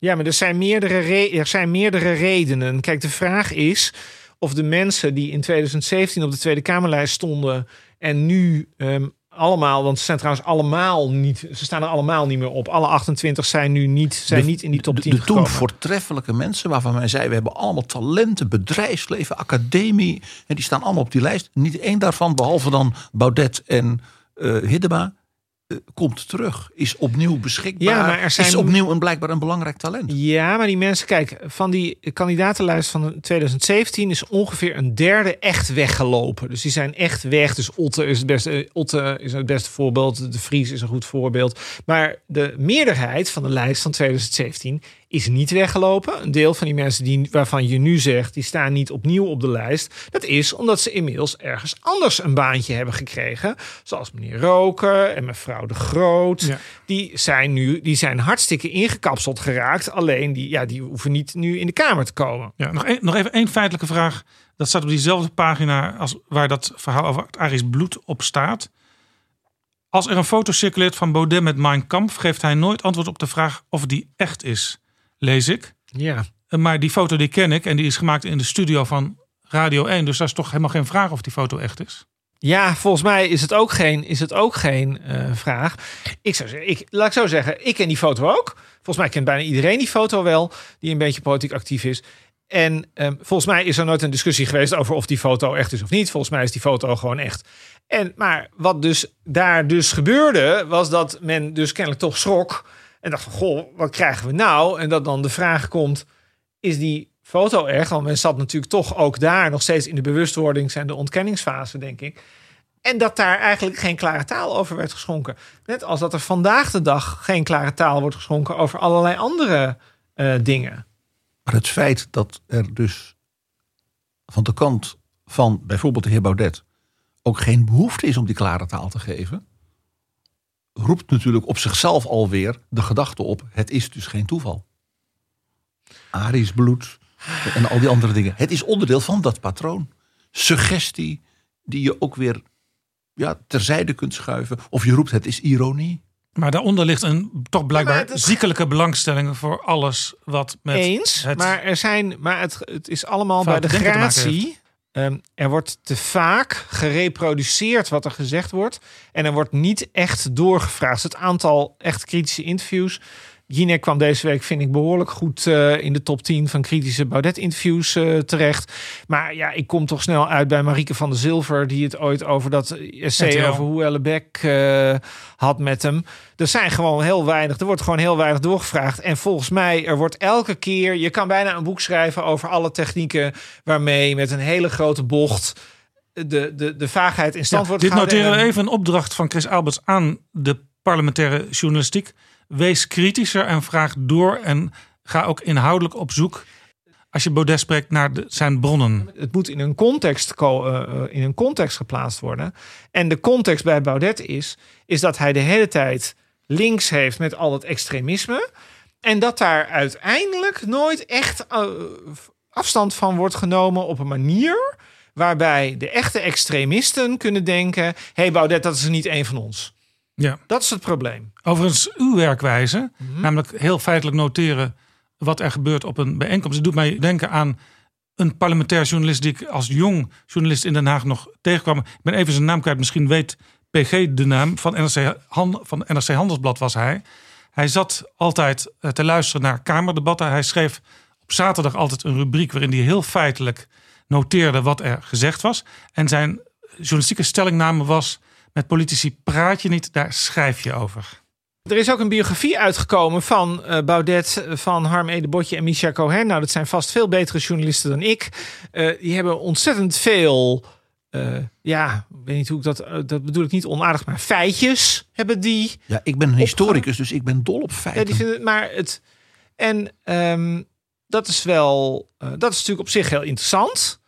Ja, maar er zijn, meerdere re- er zijn meerdere redenen. Kijk, de vraag is of de mensen die in 2017 op de Tweede Kamerlijst stonden en nu ehm, allemaal, want ze zijn trouwens allemaal niet, ze staan er allemaal niet meer op. Alle 28 zijn nu niet, zijn De- niet in die top de, 10 de toen gekomen. voortreffelijke mensen waarvan men zei... we hebben allemaal talenten, bedrijfsleven, academie. En die staan allemaal op die lijst. Niet één daarvan, behalve dan Baudet en eh Hiddema... eh, komt terug, is opnieuw beschikbaar. Ja, maar er zijn- Is opnieuw een, blijkbaar een belangrijk talent. Ja, maar die mensen, kijk, van die kandidatenlijst van 2017 is ongeveer een derde echt weggelopen. Dus die zijn echt weg. Dus Otte is het beste, Otte is het beste voorbeeld. De Vries is een goed voorbeeld. Maar de meerderheid van de lijst van 2017 is niet weggelopen. Een deel van die mensen die, waarvan je nu zegt, die staan niet opnieuw op de lijst. Dat is omdat ze inmiddels ergens anders een baantje hebben gekregen. Zoals meneer Roker en mevrouw De Groot. Ja. Die zijn nu die zijn hartstikke ingekapseld geraakt. Alleen die, ja, die hoeven niet nu in de Kamer te komen. Ja, nog, een- nog even één feitelijke vraag. Dat staat op diezelfde pagina als waar dat verhaal over het Arisch bloed op staat. Als er een foto circuleert van Baudet met Mein Kampf, geeft hij nooit antwoord op de vraag of die echt is. Lees ik. Ja. Eh, Maar die foto die ken ik en die is gemaakt in de studio van Radio 1. Dus daar is toch helemaal geen vraag of die foto echt is. Ja, volgens mij is het ook geen, is het ook geen eh, vraag. Ik zou zeggen, ik, laat ik zo zeggen, ik ken die foto ook. Volgens mij kent bijna iedereen die foto wel, die een beetje politiek actief is. En ehm, volgens mij is er nooit een discussie geweest over of die foto echt is of niet. Volgens mij is die foto gewoon echt. En, maar wat dus daar dus gebeurde, was dat men dus kennelijk toch schrok. En dacht van, goh, wat krijgen we nou? En dat dan de vraag komt, is die foto echt? Want men zat natuurlijk toch ook daar nog steeds in de bewustwordings- en de ontkenningsfase, denk ik. En dat daar eigenlijk geen klare taal over werd geschonken. Net als dat er vandaag de dag geen klare taal wordt geschonken over allerlei andere eh, dingen. Maar het feit dat er dus van de kant van bijvoorbeeld de heer Baudet ook geen behoefte is om die klare taal te geven, roept natuurlijk op zichzelf alweer de gedachte op: het is dus geen toeval. Arisch bloed en al die andere dingen. Het is onderdeel van dat patroon. Suggestie die je ook weer ja, terzijde kunt schuiven. Of je roept: het is ironie. Maar daaronder ligt een toch blijkbaar ziekelijke belangstelling voor alles wat met Eens, het maar er zijn, maar het, het is allemaal bij de denken te maken gratie. Ehm, er wordt te vaak gereproduceerd wat er gezegd wordt. En er wordt niet echt doorgevraagd. Dus het aantal echt kritische interviews. Jinek kwam deze week, vind ik, behoorlijk goed eh, in de top 10 van kritische Baudet-interviews eh, terecht. Maar ja, ik kom toch snel uit bij Marieke van der Zilver, die het ooit over dat essay over hoe Ellebeck eh had met hem. Er zijn gewoon heel weinig, er wordt gewoon heel weinig doorgevraagd. En volgens mij, er wordt elke keer, je kan bijna een boek schrijven over alle technieken waarmee met een hele grote bocht de, de, de vaagheid in stand Ja, wordt dit gehouden. noteren we En- even een opdracht van Chris Alberts aan de parlementaire journalistiek. Wees kritischer en vraag door en ga ook inhoudelijk op zoek. Als je Baudet spreekt naar de, zijn bronnen. het moet in een context, eh, eh, in een context geplaatst worden. En de context bij Baudet is, is dat hij de hele tijd links heeft met al het extremisme. En dat daar uiteindelijk nooit echt eh, afstand van wordt genomen op een manier waarbij de echte extremisten kunnen denken: hé hey Baudet, dat is niet één van ons. Ja. Dat is het probleem. Overigens, uw werkwijze, Mhm. namelijk heel feitelijk noteren wat er gebeurt op een bijeenkomst. Het doet mij denken aan een parlementair journalist die ik als jong journalist in Den Haag nog tegenkwam. Ik ben even zijn naam kwijt, misschien weet PG de naam. Van NRC, Han- van NRC Handelsblad was hij. Hij zat altijd eh, te luisteren naar Kamerdebatten. Hij schreef op zaterdag altijd een rubriek waarin hij heel feitelijk noteerde wat er gezegd was. En zijn journalistieke stellingname was: met politici praat je niet, daar schrijf je over. Er is ook een biografie uitgekomen van eh, Baudet, van Harm Edebotje en Misha Cohen. Nou, dat zijn vast veel betere journalisten dan ik. Eh, die hebben ontzettend veel, eh, ja, weet niet hoe ik dat, dat bedoel ik niet onaardig, maar feitjes hebben die. Ja, ik ben een historicus, dus ik ben dol op feiten. Ja, die vinden, maar het, en ehm, dat is wel, eh, dat is natuurlijk op zich heel interessant.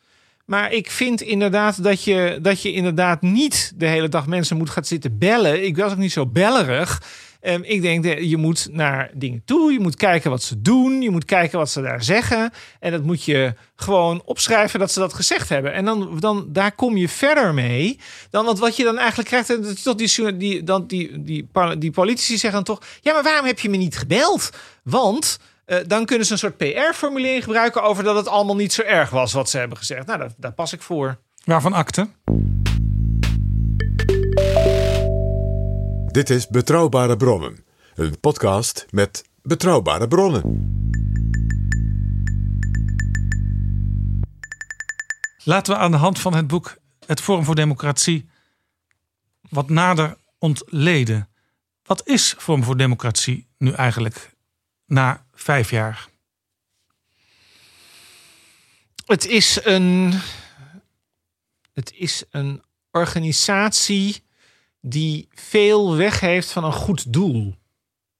Maar ik vind inderdaad dat je, dat je inderdaad niet de hele dag mensen moet gaan zitten bellen. Ik was ook niet zo bellerig. Ehm, ik denk dat je moet naar dingen toe. Je moet kijken wat ze doen. Je moet kijken wat ze daar zeggen. En dat moet je gewoon opschrijven dat ze dat gezegd hebben. En dan, dan daar kom je verder mee. Dan want wat je dan eigenlijk krijgt. Dat toch die, die, dan die, die, die politici zeggen dan toch. Ja, maar waarom heb je me niet gebeld? Want. Eh, dan kunnen ze een soort PR-formulering gebruiken over dat het allemaal niet zo erg was wat ze hebben gezegd. Nou, daar, daar pas ik voor. Waarvan akte? Dit is Betrouwbare Bronnen, een podcast met betrouwbare bronnen. Laten we aan de hand van het boek Het Forum voor Democratie wat nader ontleden. Wat is Forum voor Democratie nu eigenlijk na vijf jaar? Het is een. Het is een organisatie die veel weg heeft van een goed doel.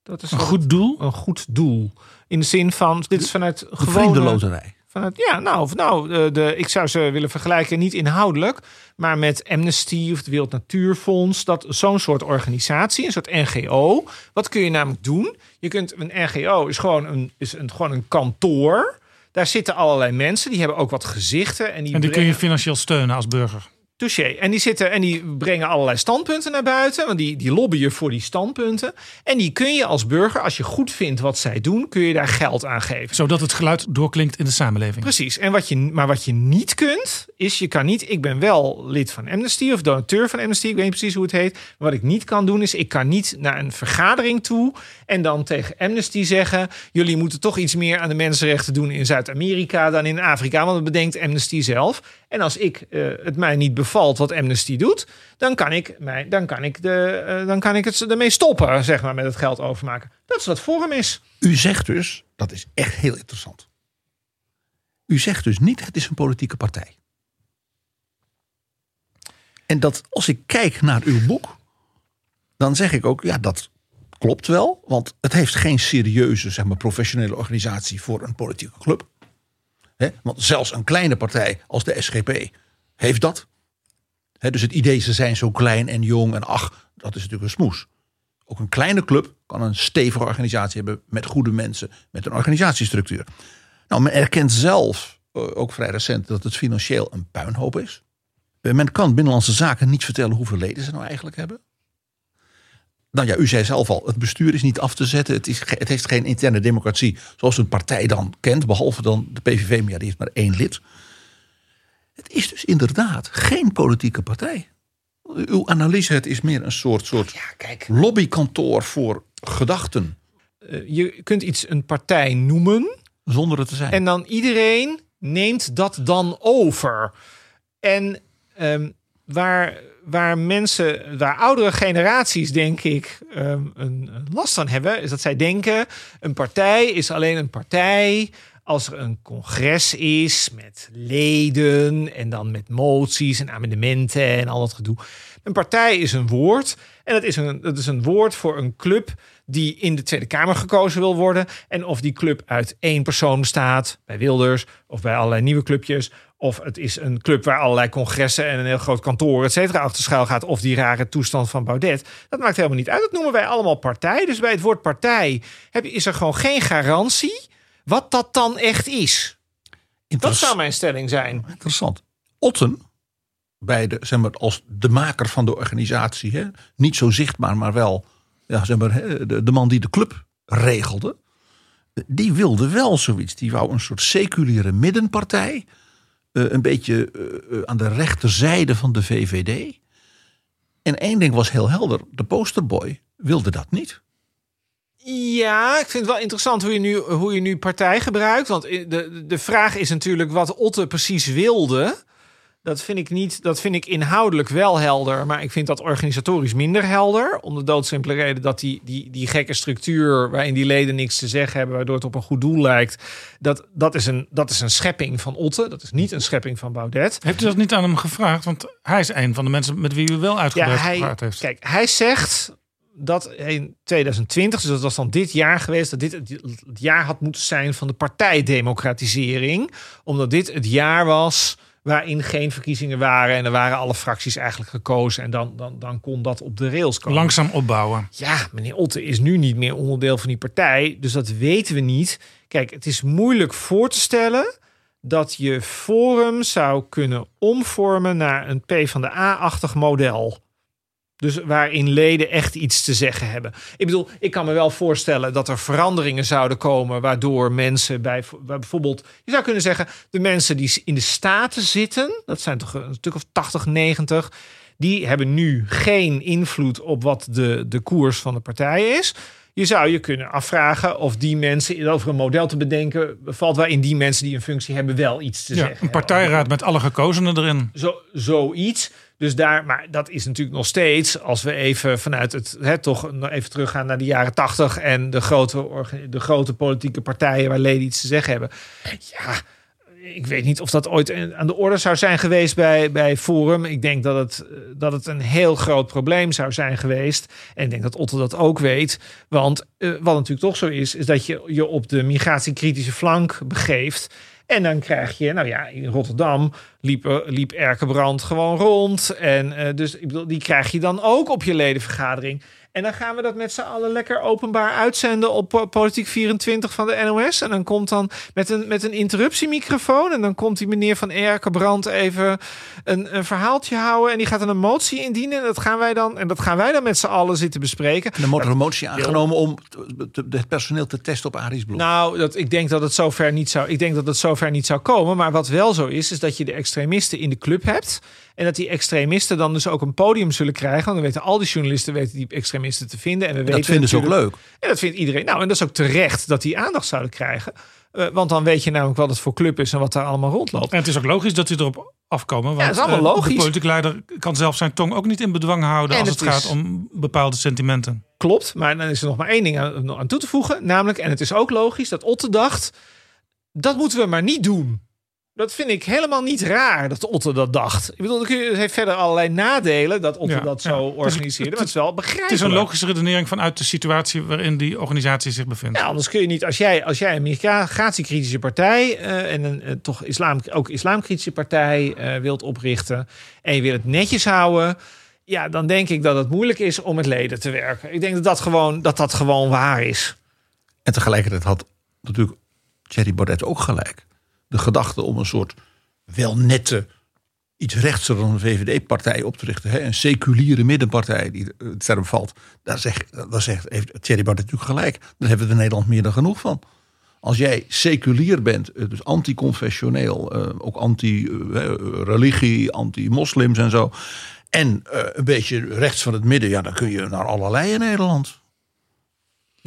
Dat is Een goed doel? Een goed doel. In de zin van, dit is vanuit De gewone... vriendenloterij. Vanuit, ja, nou, of nou de, de, ik zou ze willen vergelijken, niet inhoudelijk, maar met Amnesty of het Wereld Natuurfonds. Dat zo'n soort organisatie, een soort NGO. Wat kun je namelijk doen? Je kunt een NGO is gewoon een, is een, gewoon een kantoor. Daar zitten allerlei mensen, die hebben ook wat gezichten. En die, En die kun je financieel steunen als burger. Touché. En die zitten en die brengen allerlei standpunten naar buiten. Want die, die lobbyen voor die standpunten. En die kun je als burger, als je goed vindt wat zij doen, kun je daar geld aan geven. Zodat het geluid doorklinkt in de samenleving. Precies. En wat je, maar wat je niet kunt, is je kan niet. Ik ben wel lid van Amnesty of donateur van Amnesty. Ik weet niet precies hoe het heet. Maar wat ik niet kan doen, is ik kan niet naar een vergadering toe en dan tegen Amnesty zeggen: jullie moeten toch iets meer aan de mensenrechten doen in Zuid-Amerika dan in Afrika. Want dat bedenkt Amnesty zelf. En als ik eh, het mij niet bevalt wat Amnesty doet, dan kan ik, mij, dan kan ik, de, eh, dan kan ik het ermee stoppen, zeg maar, met het geld overmaken. Dat is wat Forum is. U zegt dus, dat is echt heel interessant. U zegt dus niet, het is een politieke partij. En dat als ik kijk naar uw boek, dan zeg ik ook, ja, dat klopt wel. Want het heeft geen serieuze, zeg maar, professionele organisatie voor een politieke club. Want zelfs een kleine partij als de SGP heeft dat. Dus het idee, ze zijn zo klein en jong en ach, dat is natuurlijk een smoes. Ook een kleine club kan een stevige organisatie hebben met goede mensen, met een organisatiestructuur. Nou, men erkent zelf, eh, ook vrij recent, dat het financieel een puinhoop is. Eh, Men kan binnenlandse zaken niet vertellen hoeveel leden ze nou eigenlijk hebben. Nou ja, u zei zelf al, het bestuur is niet af te zetten. Het, is, het heeft geen interne democratie zoals een partij dan kent. Behalve dan de PVV, maar die heeft maar één lid. Het is dus inderdaad geen politieke partij. Uw analyse, het is meer een soort, soort Ja, kijk. lobbykantoor voor gedachten. eh, je kunt iets een partij noemen. Zonder het te zijn. En dan iedereen neemt dat dan over. En ehm, waar, waar mensen, waar oudere generaties, denk ik, ehm, een, een last van hebben, is dat zij denken: een partij is alleen een partij. Als er een congres is met leden en dan met moties en amendementen en al dat gedoe. Een partij is een woord en dat is een, dat is een woord voor een club die in de Tweede Kamer gekozen wil worden. En of die club uit één persoon bestaat, bij Wilders of bij allerlei nieuwe clubjes. Of het is een club waar allerlei congressen en een heel groot kantoor, et cetera, achter schuil gaat. Of die rare toestand van Baudet. Dat maakt helemaal niet uit. Dat noemen wij allemaal partij. Dus bij het woord partij heb is er gewoon geen garantie wat dat dan echt is. Dat zou mijn stelling zijn. Interessant. Otten, bij de, zeg maar, als de maker van de organisatie, hè, niet zo zichtbaar, maar wel ja, zeg maar, de man die de club regelde, die wilde wel zoiets. Die wou een soort seculiere middenpartij, eh, een beetje eh, eh, aan de rechterzijde van de VVD. En één ding was heel helder: de posterboy wilde dat niet. Ja, ik vind het wel interessant hoe je nu, hoe je nu partij gebruikt. Want de, de vraag is natuurlijk wat Otte precies wilde. Dat vind ik niet. Dat vind ik inhoudelijk wel helder. Maar ik vind dat organisatorisch minder helder. Om de doodsimpele reden dat die, die, die gekke structuur. waarin die leden niks te zeggen hebben. waardoor het op een goed doel lijkt. Dat, dat, is, een, dat is een schepping van Otte. Dat is niet een schepping van Baudet. Heeft u dat niet aan hem gevraagd? Want hij is een van de mensen met wie u wel Ja, uitgebreid hij, gepraat heeft. kijk, hij zegt dat in 2020, dus dat was dan dit jaar geweest, dat dit het jaar had moeten zijn van de partijdemocratisering. Omdat dit het jaar was waarin geen verkiezingen waren en er waren alle fracties eigenlijk gekozen. En dan, dan, dan kon dat op de rails komen. Langzaam opbouwen. Ja, meneer Otte is nu niet meer onderdeel van die partij, dus dat weten we niet. Kijk, het is moeilijk voor te stellen dat je Forum zou kunnen omvormen naar een P van de A-achtig model. Dus waarin leden echt iets te zeggen hebben. Ik bedoel, ik kan me wel voorstellen dat er veranderingen zouden komen. waardoor mensen bij bij bijvoorbeeld. Je zou kunnen zeggen, de mensen die in de staten zitten. dat zijn toch een stuk of 80, 90. die hebben nu geen invloed op wat de, de koers van de partij is. Je zou je kunnen afvragen of die mensen over een model te bedenken valt waarin die mensen die een functie hebben wel iets te Ja, zeggen. een partijraad met alle gekozenen erin. Zo, zoiets. Dus daar, maar dat is natuurlijk nog steeds, als we even vanuit het, hè, toch even teruggaan naar de jaren tachtig en de grote, de grote politieke partijen waar leden iets te zeggen hebben. Ja, ik weet niet of dat ooit aan de orde zou zijn geweest bij, bij Forum. Ik denk dat het, eh, dat het een heel groot probleem zou zijn geweest. En ik denk dat Otte dat ook weet. Want eh, wat natuurlijk toch zo is, is dat je je op de migratiekritische flank begeeft. En dan krijg je, nou ja, in Rotterdam liep, liep Erkenbrand gewoon rond. En eh, dus ik bedoel, die krijg je dan ook op je ledenvergadering. En dan gaan we dat met z'n allen lekker openbaar uitzenden op eh, Politiek 24 van de NOS. En dan komt dan met een, met een interruptiemicrofoon. En dan komt die meneer van Erkenbrand even een, een verhaaltje houden. En die gaat dan een motie indienen. En dat gaan wij dan, en dat gaan wij dan met z'n allen zitten bespreken. En er wordt een motie aangenomen om het personeel te testen op Aries Bloem. Nou, dat, ik denk dat het zover niet zou. Ik denk dat het zover niet zou komen. Maar wat wel zo is, is dat je de extremisten in de club hebt. En dat die extremisten dan dus ook een podium zullen krijgen. Want dan weten al die journalisten weten die extremisten te vinden. En we dat weten vinden ze ook leuk. En dat vindt iedereen. Nou, en dat is ook terecht dat die aandacht zouden krijgen. Eh, want dan weet je namelijk wat het voor club is en wat daar allemaal rondloopt. En het is ook logisch dat die erop afkomen. Want Ja, dat is allemaal eh, logisch. De politieke leider kan zelf zijn tong ook niet in bedwang houden En als het, het is- gaat om bepaalde sentimenten. Klopt, maar dan is er nog maar één ding aan, aan toe te voegen. Namelijk, en het is ook logisch dat Otte dacht... dat moeten we maar niet doen. Dat vind ik helemaal niet raar dat Otte dat dacht. Ik bedoel, het heeft verder allerlei nadelen dat Otte Ja, dat zo organiseerde. Maar het is wel begrijpelijk. Het is een logische redenering vanuit de situatie waarin die organisatie zich bevindt. Ja, anders kun je niet, als jij, als jij een migratiekritische partij eh, en een eh, toch islam, ook islamkritische partij eh, wilt oprichten en je wil het netjes houden, ja, dan denk ik dat het moeilijk is om met leden te werken. Ik denk dat dat gewoon, dat dat gewoon waar is. En tegelijkertijd had natuurlijk Thierry Baudet ook gelijk. De gedachte om een soort wel nette, iets rechtser dan een VVD-partij op te richten. Hè? Een seculiere middenpartij die het term valt. Daar zegt, daar zegt, heeft Thierry Baudet natuurlijk gelijk. Daar hebben we in Nederland meer dan genoeg van. Als jij seculier bent, eh, dus anticonfessioneel, eh, ook anti-religie, anti-moslims en zo. En eh, een beetje rechts van het midden, ja, dan kun je naar allerlei in Nederland.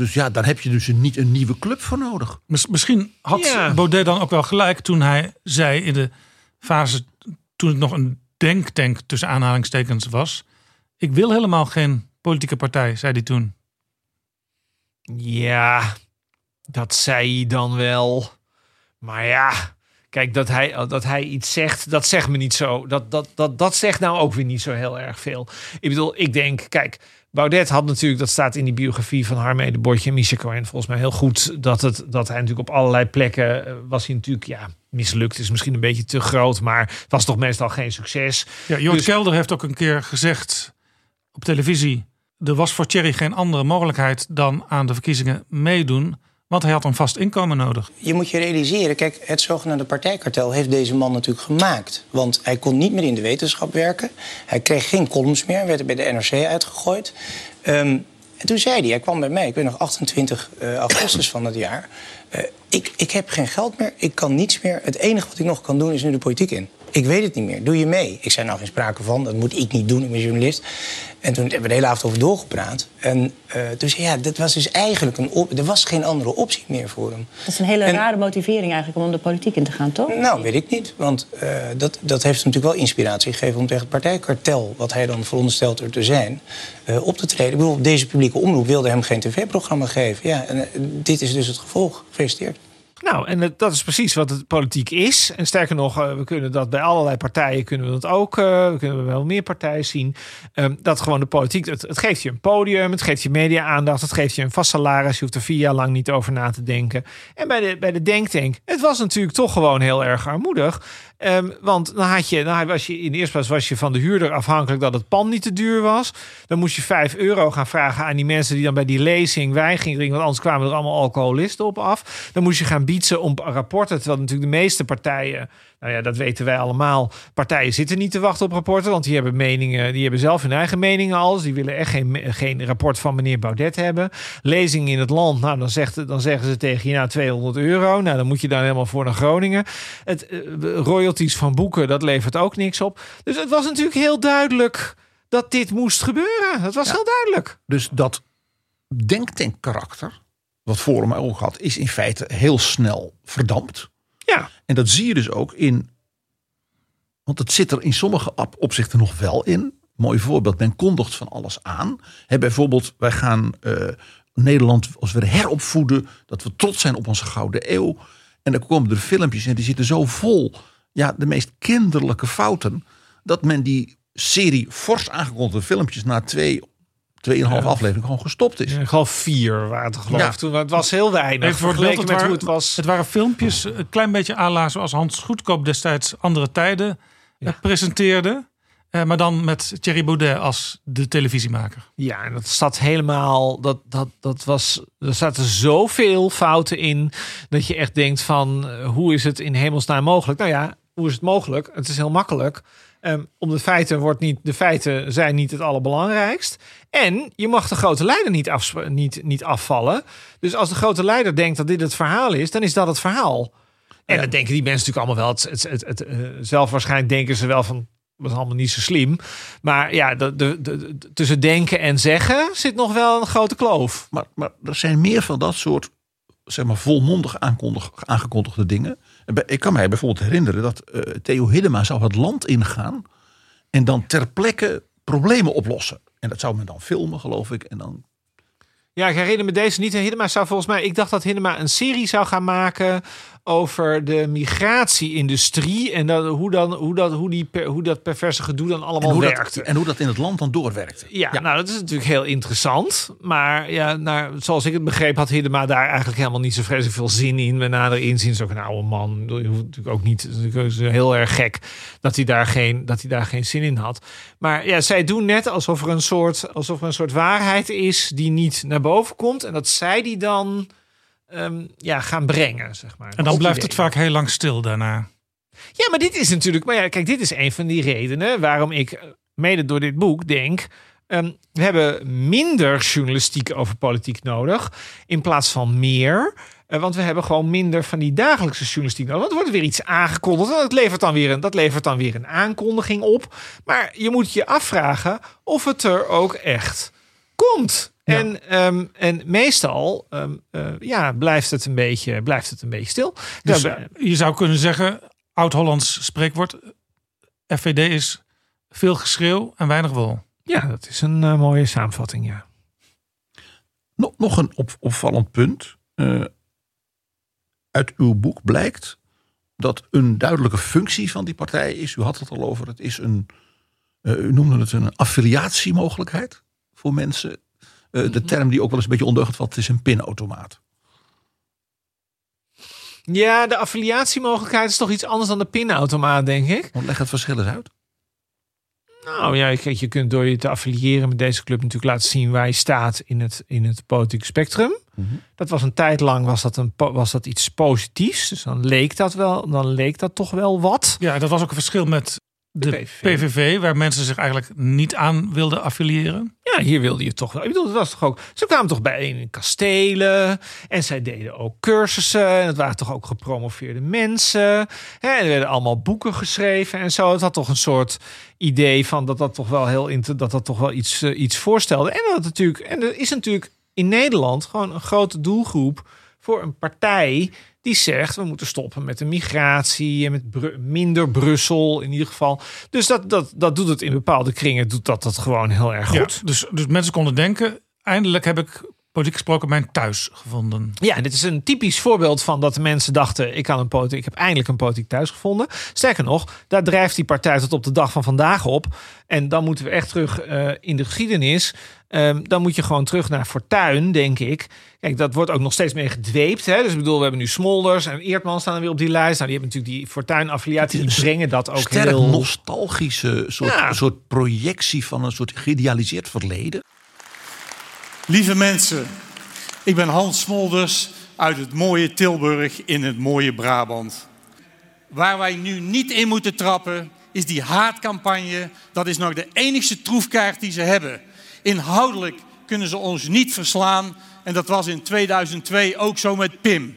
Dus ja, daar heb je dus niet een nieuwe club voor nodig. Mis- Misschien had Ja. Baudet dan ook wel gelijk toen hij zei in de fase toen het nog een denktank tussen aanhalingstekens was. Ik wil helemaal geen politieke partij, zei hij toen. Ja, dat zei hij dan wel. Maar ja, kijk, dat hij, dat hij iets zegt, dat zegt me niet zo. Dat, dat, dat, dat zegt nou ook weer niet zo heel erg veel. Ik bedoel, ik denk, kijk, Baudet had natuurlijk, dat staat in die biografie van Harmee de Bordje en volgens mij heel goed, dat, het, dat hij natuurlijk op allerlei plekken eh, was hij natuurlijk, ja, mislukt is misschien een beetje te groot, maar het was toch meestal geen succes. Ja, Jort Dus- Kelder heeft ook een keer gezegd op televisie. Er was voor Thierry geen andere mogelijkheid dan aan de verkiezingen meedoen. Want hij had een vast inkomen nodig. Je moet je realiseren, kijk, het zogenaamde partijkartel heeft deze man natuurlijk gemaakt. Want hij kon niet meer in de wetenschap werken. Hij kreeg geen columns meer, werd er bij de NRC uitgegooid. Ehm, en toen zei hij, hij kwam bij mij, ik ben nog 28 eh, augustus van dat jaar. eh, ik, ik heb geen geld meer, ik kan niets meer. Het enige wat ik nog kan doen is nu de politiek in. Ik weet het niet meer, doe je mee? Ik zei nou geen sprake van, dat moet ik niet doen, ik ben journalist. En toen hebben we de hele avond over doorgepraat. En eh, toen zei ja, dat was dus eigenlijk een op, er was geen andere optie meer voor hem. Dat is een hele En- rare motivering eigenlijk om de politiek in te gaan, toch? Nou, weet ik niet. Want eh, dat, dat heeft hem natuurlijk wel inspiratie gegeven om tegen het partijkartel, wat hij dan veronderstelt er te zijn, eh, op te treden. Ik bedoel, deze publieke omroep wilde hem geen tv-programma geven. Ja, en dit is dus het gevolg. Gefeliciteerd. Nou, en dat is precies wat het politiek is. En sterker nog, eh, we kunnen dat bij allerlei partijen kunnen we dat ook. eh, we kunnen wel meer partijen zien. Ehm, dat gewoon de politiek. Het, het geeft je een podium, het geeft je media-aandacht, het geeft je een vast salaris. Je hoeft er vier jaar lang niet over na te denken. En bij de, bij de Denktank, het was natuurlijk toch gewoon heel erg armoedig. Ehm, want dan had je, dan was je in de eerste plaats was je van de huurder afhankelijk dat het pand niet te duur was. Dan moest je 5 euro gaan vragen aan die mensen die dan bij die lezing wijn gingen drinken. Want anders kwamen er allemaal alcoholisten op af. Dan moest je gaan bietsen om rapporten. Terwijl natuurlijk de meeste partijen, nou ja, dat weten wij allemaal. Partijen zitten niet te wachten op rapporten, want die hebben meningen, die hebben zelf hun eigen meningen al. Dus die willen echt geen, geen rapport van meneer Baudet hebben. Lezing in het land, nou dan, zegt, dan zeggen ze tegen je, nou 200 euro. Nou dan moet je dan helemaal voor naar Groningen. Het eh, royalties van boeken, dat levert ook niks op. Dus het was natuurlijk heel duidelijk dat dit moest gebeuren. Het was heel duidelijk. Dus dat denktank karakter, wat Forum ook had, is in feite heel snel verdampt. Ja. En dat zie je dus ook in. Want het zit er in sommige op- opzichten nog wel in. Mooi voorbeeld, men kondigt van alles aan. Bijvoorbeeld, wij gaan eh, Nederland als we heropvoeden. Dat we trots zijn op onze gouden eeuw. En dan komen er filmpjes en die zitten zo vol. Ja, de meest kinderlijke fouten. Dat men die serie fors aangekondigde filmpjes na twee, tweeënhalf Ja. aflevering gewoon gestopt is. Ja, gewoon vier waren het geloof Ja. Toen, het was heel weinig. Even vergeleken met hoe waren, het was. het waren filmpjes, een klein beetje à la zoals Hans Goedkoop destijds Andere Tijden eh, presenteerde. Eh, maar dan met Thierry Baudet als de televisiemaker. Ja, en dat zat helemaal. Dat, dat, dat was. Er zaten zoveel fouten in. Dat je echt denkt: van eh, hoe is het in hemelsnaam mogelijk? Nou ja, hoe is het mogelijk? Het is heel makkelijk. Ehm, om de feiten wordt niet. De feiten zijn niet het allerbelangrijkst. En je mag de grote leider niet, afsp- niet, niet afvallen. Dus als de grote leider denkt dat dit het verhaal is, dan is dat het verhaal. En dan denken die mensen natuurlijk allemaal wel. Het, het, het, eh, zelf waarschijnlijk denken ze wel van. Dat is allemaal niet zo slim. Maar ja, de, de, de, de- tussen denken en zeggen zit nog wel een grote kloof. Maar, maar er zijn meer van dat soort, zeg maar, volmondig aangekondigde dingen. Ik kan mij bijvoorbeeld herinneren dat eh, Theo Hiddema zou het land ingaan. En dan ter plekke problemen oplossen. En dat zou men dan filmen, geloof ik. En dan Ja, ik herinner me deze niet. Hiddema zou volgens mij... Ik dacht dat Hiddema een serie zou gaan maken over de migratie-industrie. En dat, hoe, dan, hoe, dat, hoe, die, hoe dat perverse gedoe dan allemaal en hoe, werkte. dat, en hoe dat in het land dan doorwerkte. Ja, nou dat is natuurlijk heel interessant. Maar ja, naar, zoals ik het begreep had Hiddema daar eigenlijk helemaal niet zo vreselijk veel zin in. Met nader inzien is ook een oude man. Natuurlijk ook niet, heel erg gek dat hij, daar geen, dat hij daar geen zin in had. Maar ja, zij doen net alsof er een soort, alsof er een soort waarheid is die niet naar boven komt. En dat zij die dan ehm, ja, gaan brengen, zeg maar. En dan blijft het vaak heel lang stil daarna. ja, maar dit is natuurlijk. Maar ja, kijk, dit is een van die redenen waarom ik, eh, mede door dit boek, denk. ehm, we hebben minder journalistiek over politiek nodig. In plaats van meer. Eh, want we hebben gewoon minder van die dagelijkse journalistiek nodig. Want er wordt weer iets aangekondigd. En dat levert, dan weer een, dat levert dan weer een aankondiging op. Maar je moet je afvragen of het er ook echt komt. En, ehm, en meestal ehm, eh, ja, blijft, het een beetje, blijft het een beetje stil. Dus Daarbij- je zou kunnen zeggen, oud-Hollands spreekwoord, FVD is veel geschreeuw en weinig wol. Ja, dat is een eh, mooie samenvatting, ja. Nog, nog een op, opvallend punt. Eh, uit uw boek blijkt dat een duidelijke functie van die partij is. U had het al over. Het is een. eh, u noemde het een affiliatiemogelijkheid voor mensen. Eh, De term die ook wel eens een beetje ondeugend valt, is een pinautomaat. Ja, de affiliatiemogelijkheid is toch iets anders dan de pinautomaat, denk ik. Want leg het verschil eens uit. Nou ja, je kunt door je te affiliëren met deze club natuurlijk laten zien waar je staat in het, in het politieke spectrum. Dat was een tijd lang was dat, een, was dat iets positiefs. Dus dan leek dat wel, dan leek dat toch wel wat. Ja, dat was ook een verschil met de, PVV. PVV, waar mensen zich eigenlijk niet aan wilden affiliëren. Ja, hier wilde je toch wel. Ik bedoel, het was toch ook. Ze kwamen toch bijeen in kastelen. En zij deden ook cursussen. En het waren toch ook gepromoveerde mensen. Hè, er werden allemaal boeken geschreven en zo. Het had toch een soort idee van dat dat toch wel heel dat dat toch wel iets, eh, iets voorstelde. En dat natuurlijk. En er is natuurlijk in Nederland gewoon een grote doelgroep voor een partij die zegt we moeten stoppen met de migratie en met Bru- minder Brussel in ieder geval. Dus dat, dat, dat doet het in bepaalde kringen, doet dat dat gewoon heel erg goed. Ja, dus, dus mensen konden denken, eindelijk heb ik politiek gesproken mijn thuis gevonden. Ja, dit is een typisch voorbeeld van dat de mensen dachten: ik, kan een politiek, ik heb eindelijk een politiek thuis gevonden. Sterker nog, daar drijft die partij tot op de dag van vandaag op. En dan moeten we echt terug uh, in de geschiedenis. Um, dan moet je gewoon terug naar Fortuin, denk ik. Kijk, dat wordt ook nog steeds meer gedweept. Hè? Dus ik bedoel, we hebben nu Smolders en Eertman staan er weer op die lijst. Nou, die hebben natuurlijk die Fortuin-affiliatie. Die brengen dat ook sterk heel... nostalgische soort, ja. soort projectie van een soort geïdealiseerd verleden. Lieve mensen, ik ben Hans Smolders uit het mooie Tilburg in het mooie Brabant. Waar wij nu niet in moeten trappen is die haatcampagne. Dat is nog de enigste troefkaart die ze hebben. Inhoudelijk kunnen ze ons niet verslaan. En dat was in 2002 ook zo met Pim.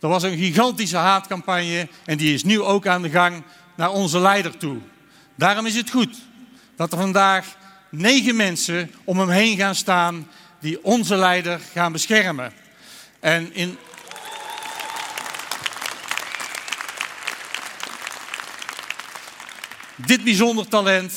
Er was een gigantische haatcampagne en die is nu ook aan de gang naar onze leider toe. Daarom is het goed dat er vandaag negen mensen om hem heen gaan staan die onze leider gaan beschermen. En in. Dit bijzonder talent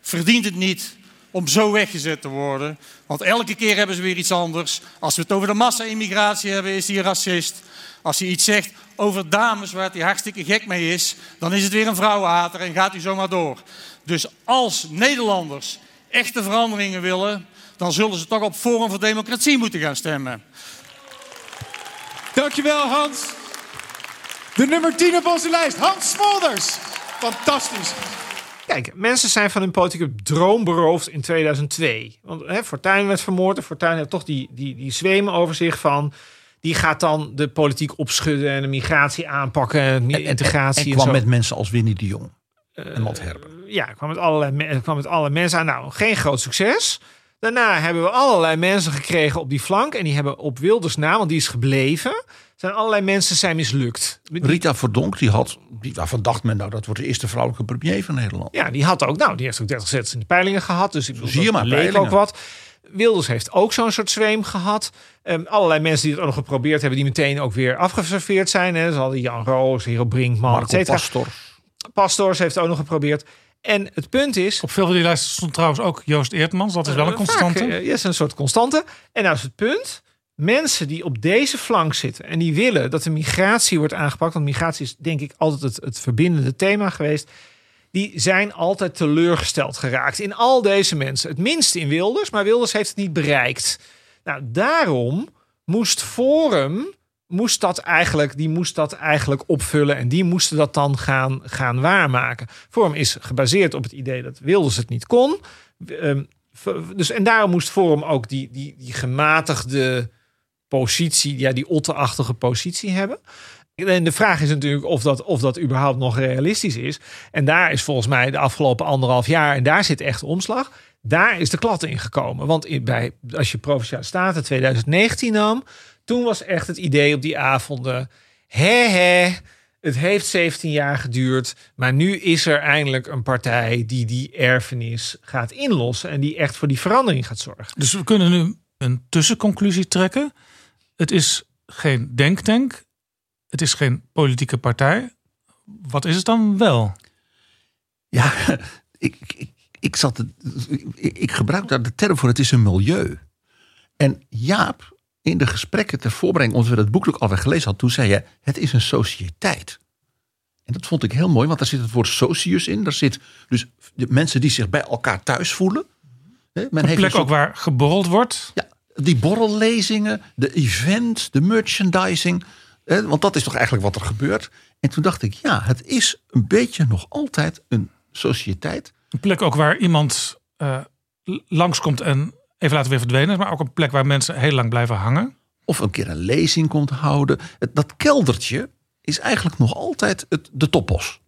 verdient het niet om zo weggezet te worden. Want elke keer hebben ze weer iets anders. Als we het over de massa-immigratie hebben, is hij racist. Als hij iets zegt over dames waar hij hartstikke gek mee is, dan is het weer een vrouwenhater en gaat hij zomaar door. Dus als Nederlanders echte veranderingen willen, dan zullen ze toch op Forum voor Democratie moeten gaan stemmen. Dankjewel Hans. De nummer 10 op onze lijst, Hans Smolders. Fantastisch. Kijk, mensen zijn van hun politieke droom beroofd in 2002. Want hè, Fortuyn werd vermoord en Fortuyn heeft toch die, die, die zwemen over zich van... die gaat dan de politiek opschudden en de migratie aanpakken... en, integratie en, en, en kwam met mensen als Winnie de Jong en Matt Herber. Uh, ja, kwam met, allerlei, kwam met allerlei mensen aan. Nou, geen groot succes. Daarna hebben we allerlei mensen gekregen op die flank. En die hebben op Wilders na, want die is gebleven. Zijn allerlei mensen zijn mislukt. Rita Verdonk, die had, die, waarvan dacht men nou, dat wordt de eerste vrouwelijke premier van Nederland. Ja, die had ook, nou, die heeft ook 30 zetels in de peilingen gehad. Dus ik Zie je maar, leek ook wat. Wilders heeft ook zo'n soort zweem gehad. Um, allerlei mensen die het ook nog geprobeerd hebben, die meteen ook weer afgeserveerd zijn. Hè. Hadden Jan Roos, Hero Brinkman, Marco Pastor. Pastors heeft ook nog geprobeerd. En het punt is. Op veel van die lijsten stond trouwens ook Joost Eertmans. Dat is wel een constante. Vaak, ja, is een soort constante. En nou is het punt. Mensen die op deze flank zitten en die willen dat de migratie wordt aangepakt. Want migratie is denk ik altijd het, het verbindende thema geweest. Die zijn altijd teleurgesteld geraakt in al deze mensen. Het minste in Wilders, maar Wilders heeft het niet bereikt. Nou, daarom moest Forum moest dat eigenlijk, die moest dat eigenlijk opvullen en die moesten dat dan gaan, gaan waarmaken. Forum is gebaseerd op het idee dat Wilders het niet kon. Um, dus, en daarom moest Forum ook die, die, die gematigde positie, ja, die otterachtige positie hebben. En de vraag is natuurlijk of dat, of dat überhaupt nog realistisch is. En daar is volgens mij de afgelopen anderhalf jaar, en daar zit echt omslag. Daar is de klad in gekomen. Want bij, als je Provinciale Staten 2019 nam, toen was echt het idee op die avonden. Hè, hè, het heeft 17 jaar geduurd. Maar nu is er eindelijk een partij die die erfenis gaat inlossen. En die echt voor die verandering gaat zorgen. Dus we kunnen nu een tussenconclusie trekken. Het is geen denktank. Het is geen politieke partij. Wat is het dan wel? Ja, ik, ik, ik, zat, ik, ik gebruik daar de term voor. Het is een milieu. En Jaap in de gesprekken ter voorbereiding, omdat we het boek ook alweer gelezen hadden, toen zei je, het is een sociëteit. En dat vond ik heel mooi, want daar zit het woord socius in. Daar zit dus de mensen die zich bij elkaar thuis voelen. Men een heeft plek ook waar geborreld wordt. Ja, die borrellezingen, de event, de merchandising. Want dat is toch eigenlijk wat er gebeurt. En toen dacht ik, ja, het is een beetje nog altijd een sociëteit. Een plek ook waar iemand uh, langskomt en even laten weer verdwenen. Maar ook een plek waar mensen heel lang blijven hangen. Of een keer een lezing komt houden. Dat keldertje is eigenlijk nog altijd het, de toppos.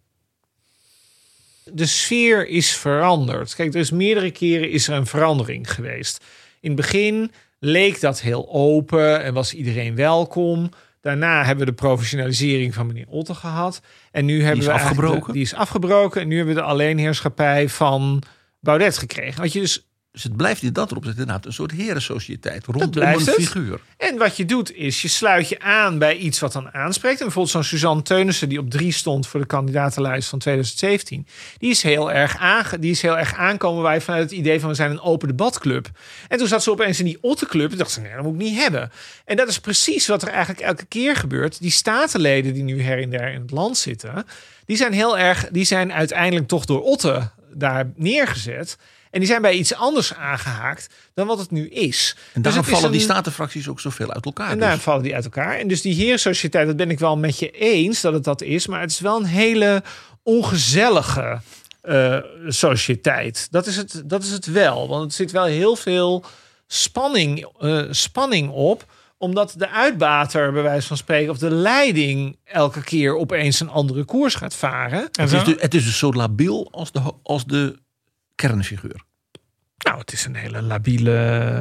De sfeer is veranderd. Kijk, dus meerdere keren is er een verandering geweest. In het begin leek dat heel open en was iedereen welkom. Daarna hebben we de professionalisering van meneer Otter gehad. En nu hebben die is we afgebroken. die is afgebroken. En nu hebben we de alleenheerschappij van Baudet gekregen. Wat je dus Dus het blijft in dat opzicht inderdaad een soort herensociëteit rondom een het. figuur. En wat je doet is, je sluit je aan bij iets wat dan aanspreekt. En bijvoorbeeld zo'n Suzanne Teunissen die op drie stond voor de kandidatenlijst van 2017. Die is heel erg, aange, die is heel erg aankomen bij vanuit het idee van we zijn een open debatclub. En toen zat ze opeens in die Ottenclub en dacht ze nee, dat moet ik niet hebben. En dat is precies wat er eigenlijk elke keer gebeurt. Die statenleden die nu her en der in het land zitten, die zijn heel erg, die zijn uiteindelijk toch door Otte daar neergezet. En die zijn bij iets anders aangehaakt dan wat het nu is. En Dus daarom het is vallen die statenfracties ook zoveel uit elkaar. en dus. daar vallen die uit elkaar. En dus die herensociëteit, dat ben ik wel met je eens dat het dat is. Maar het is wel een hele ongezellige eh, sociëteit. Dat is, het, dat is het wel. Want er zit wel heel veel spanning, eh, spanning op omdat de uitbater, bij wijze van spreken, of de leiding elke keer opeens een andere koers gaat varen. het, is dus, het is dus zo labiel als de, als de kernfiguur. Nou, het is een hele labiele.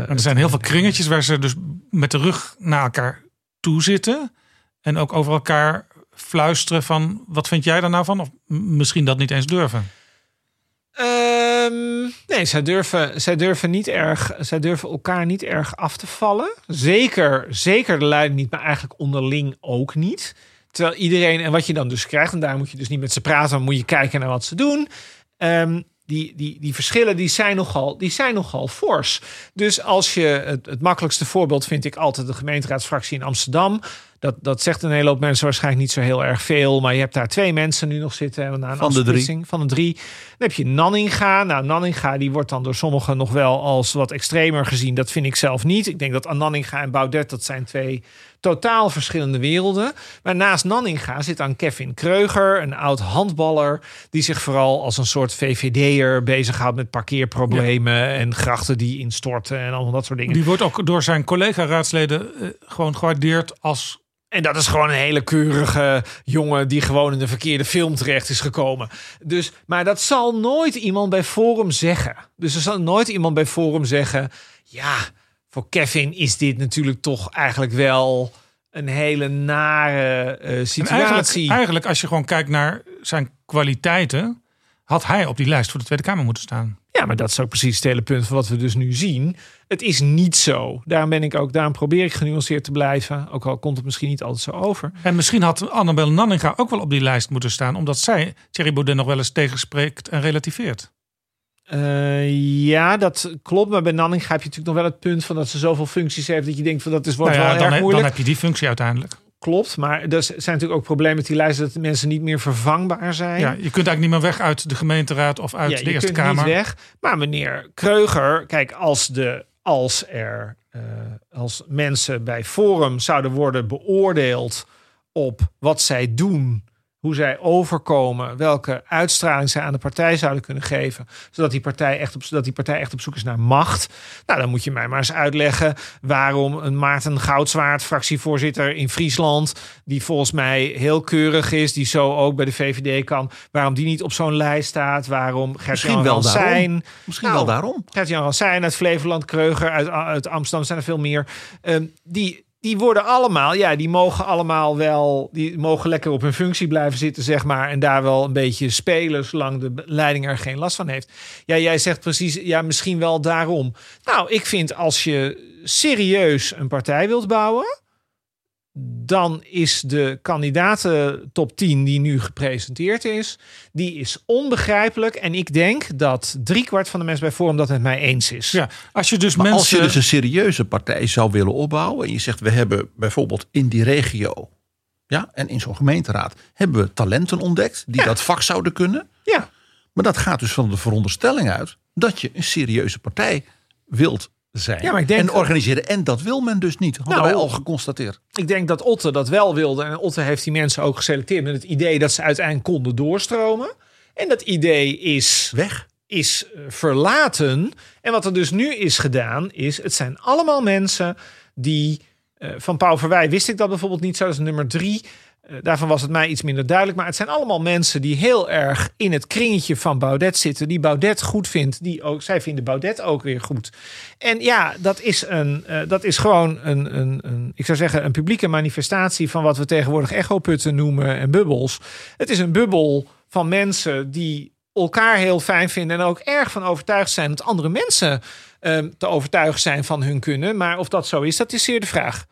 En er zijn heel veel kringetjes waar ze dus met de rug naar elkaar toe zitten. En ook over elkaar fluisteren van wat vind jij daar nou van? Of misschien dat niet eens durven. Ehm, nee, zij durven, zij, durven niet erg, zij durven elkaar niet erg af te vallen. Zeker, zeker de leiding niet, maar eigenlijk onderling ook niet. Terwijl iedereen, en wat je dan dus krijgt, en daar moet je dus niet met ze praten, maar moet je kijken naar wat ze doen. Ehm, die, die, die verschillen die zijn, nogal, die zijn nogal fors. Dus als je het, het makkelijkste voorbeeld vind ik altijd de gemeenteraadsfractie in Amsterdam. Dat, dat zegt een hele hoop mensen waarschijnlijk niet zo heel erg veel. Maar je hebt daar twee mensen nu nog zitten. En na een Van de drie. Van de drie. Dan heb je Nanninga. Nou, Nanninga die wordt dan door sommigen nog wel als wat extremer gezien. Dat vind ik zelf niet. Ik denk dat Nanninga en Baudet, dat zijn twee totaal verschillende werelden. Maar naast Nanninga zit dan Kevin Kreuger, een oud handballer. Die zich vooral als een soort VVD'er bezighoudt met parkeerproblemen. En grachten die instorten en allemaal dat soort dingen. Die wordt ook door zijn collega-raadsleden eh, gewoon gewaardeerd als En dat is gewoon een hele keurige jongen die gewoon in de verkeerde film terecht is gekomen. Dus, maar dat zal nooit iemand bij Forum zeggen. Dus er zal nooit iemand bij Forum zeggen: ja, voor Kevin is dit natuurlijk toch eigenlijk wel een hele nare eh, situatie. eigenlijk, eigenlijk, als je gewoon kijkt naar zijn kwaliteiten, had hij op die lijst voor de Tweede Kamer moeten staan. Ja, maar dat is ook precies het hele punt van wat we dus nu zien. Het is niet zo. Daarom ben ik ook, daarom probeer ik genuanceerd te blijven. Ook al komt het misschien niet altijd zo over. En misschien had Annabel Nanninga ook wel op die lijst moeten staan, omdat zij Thierry Baudet nog wel eens tegenspreekt en relativeert. Eh, ja, dat klopt. Maar bij Nanninga heb je natuurlijk nog wel het punt van dat ze zoveel functies heeft dat je denkt van dat is wordt Nou ja, wel dan, erg he- dan moeilijk. heb je die functie uiteindelijk. Klopt, maar er zijn natuurlijk ook problemen met die lijst dat de mensen niet meer vervangbaar zijn. Ja, je kunt eigenlijk niet meer weg uit de gemeenteraad of uit Ja, de je Eerste kunt Kamer. niet weg. Maar meneer Kreuger, kijk, als, de, als er eh, als mensen bij Forum zouden worden beoordeeld op wat zij doen, hoe zij overkomen, welke uitstraling zij aan de partij zouden kunnen geven, zodat die partij echt op, zodat die partij echt op zoek is naar macht. Nou, dan moet je mij maar eens uitleggen waarom een Maarten Goudswaard, fractievoorzitter in Friesland, die volgens mij heel keurig is, die zo ook bij de VVD kan, waarom die niet op zo'n lijst staat, waarom Misschien Gert-Jan wel Ransijn, daarom. Misschien Nou, wel daarom. Gert-Jan Ransijn uit Flevoland, Kreuger uit, uit Amsterdam, zijn er veel meer. Ehm, die, die worden allemaal, ja, die mogen allemaal wel, die mogen lekker op hun functie blijven zitten, zeg maar. En daar wel een beetje spelen, zolang de leiding er geen last van heeft. Ja, jij zegt precies, ja, misschien wel daarom. Nou, ik vind als je serieus een partij wilt bouwen, dan is de kandidaten top 10 die nu gepresenteerd is, die is onbegrijpelijk. En ik denk dat driekwart van de mensen bij Forum dat het mij eens is. Ja, als je dus Maar mensen... als je dus een serieuze partij zou willen opbouwen en je zegt we hebben bijvoorbeeld in die regio ja, en in zo'n gemeenteraad hebben we talenten ontdekt die dat vak zouden kunnen. Ja. Maar dat gaat dus van de veronderstelling uit dat je een serieuze partij wilt zijn Ja, maar ik denk- en organiseren. En dat wil men dus niet, hadden Nou, wij al geconstateerd. Ik denk dat Otte dat wel wilde. En Otte heeft die mensen ook geselecteerd met het idee dat ze uiteindelijk konden doorstromen. En dat idee is weg. Is eh, verlaten. En wat er dus nu is gedaan, is het zijn allemaal mensen die. eh, van Pauw Verwij wist ik dat bijvoorbeeld niet zo. Dat is nummer drie. Eh, daarvan was het mij iets minder duidelijk. Maar het zijn allemaal mensen die heel erg in het kringetje van Baudet zitten. Die Baudet goed vindt. Die ook, zij vinden Baudet ook weer goed. En ja, dat is, een, eh, dat is gewoon een, een, een, ik zou zeggen, een publieke manifestatie van wat we tegenwoordig echoputten noemen en bubbels. Het is een bubbel van mensen die elkaar heel fijn vinden en ook erg van overtuigd zijn dat andere mensen ehm, te overtuigen zijn van hun kunnen. Maar of dat zo is, dat is zeer de vraag.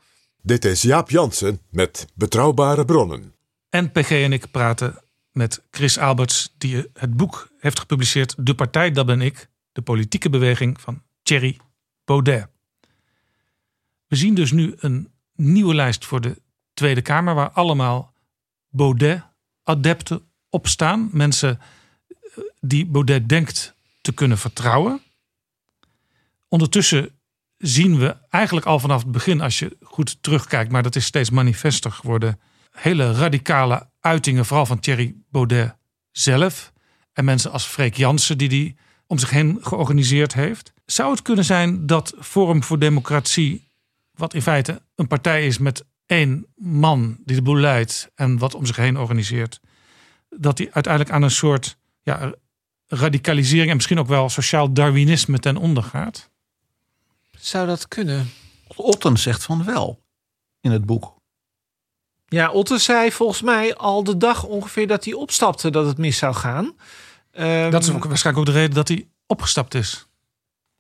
Dit is Jaap Jansen met Betrouwbare Bronnen. En PG en ik praten met Chris Alberts, die het boek heeft gepubliceerd. De Partij, dat ben ik. De politieke beweging van Thierry Baudet. We zien dus nu een nieuwe lijst voor de Tweede Kamer, waar allemaal Baudet-adepten op staan. Mensen eh, die Baudet denkt te kunnen vertrouwen. Ondertussen zien we eigenlijk al vanaf het begin, als je goed terugkijkt, maar dat is steeds manifester geworden, hele radicale uitingen, vooral van Thierry Baudet zelf. En mensen als Freek Jansen, die die om zich heen georganiseerd heeft. Zou het kunnen zijn dat Forum voor Democratie, wat in feite een partij is met één man die de boel leidt en wat om zich heen organiseert, dat die uiteindelijk aan een soort ja, radicalisering en misschien ook wel sociaal Darwinisme ten onder gaat? Zou dat kunnen? Otten zegt van wel in het boek. Ja, Otte zei volgens mij al de dag ongeveer dat hij opstapte dat het mis zou gaan. Ehm, Dat is ook waarschijnlijk ook de reden dat hij opgestapt is.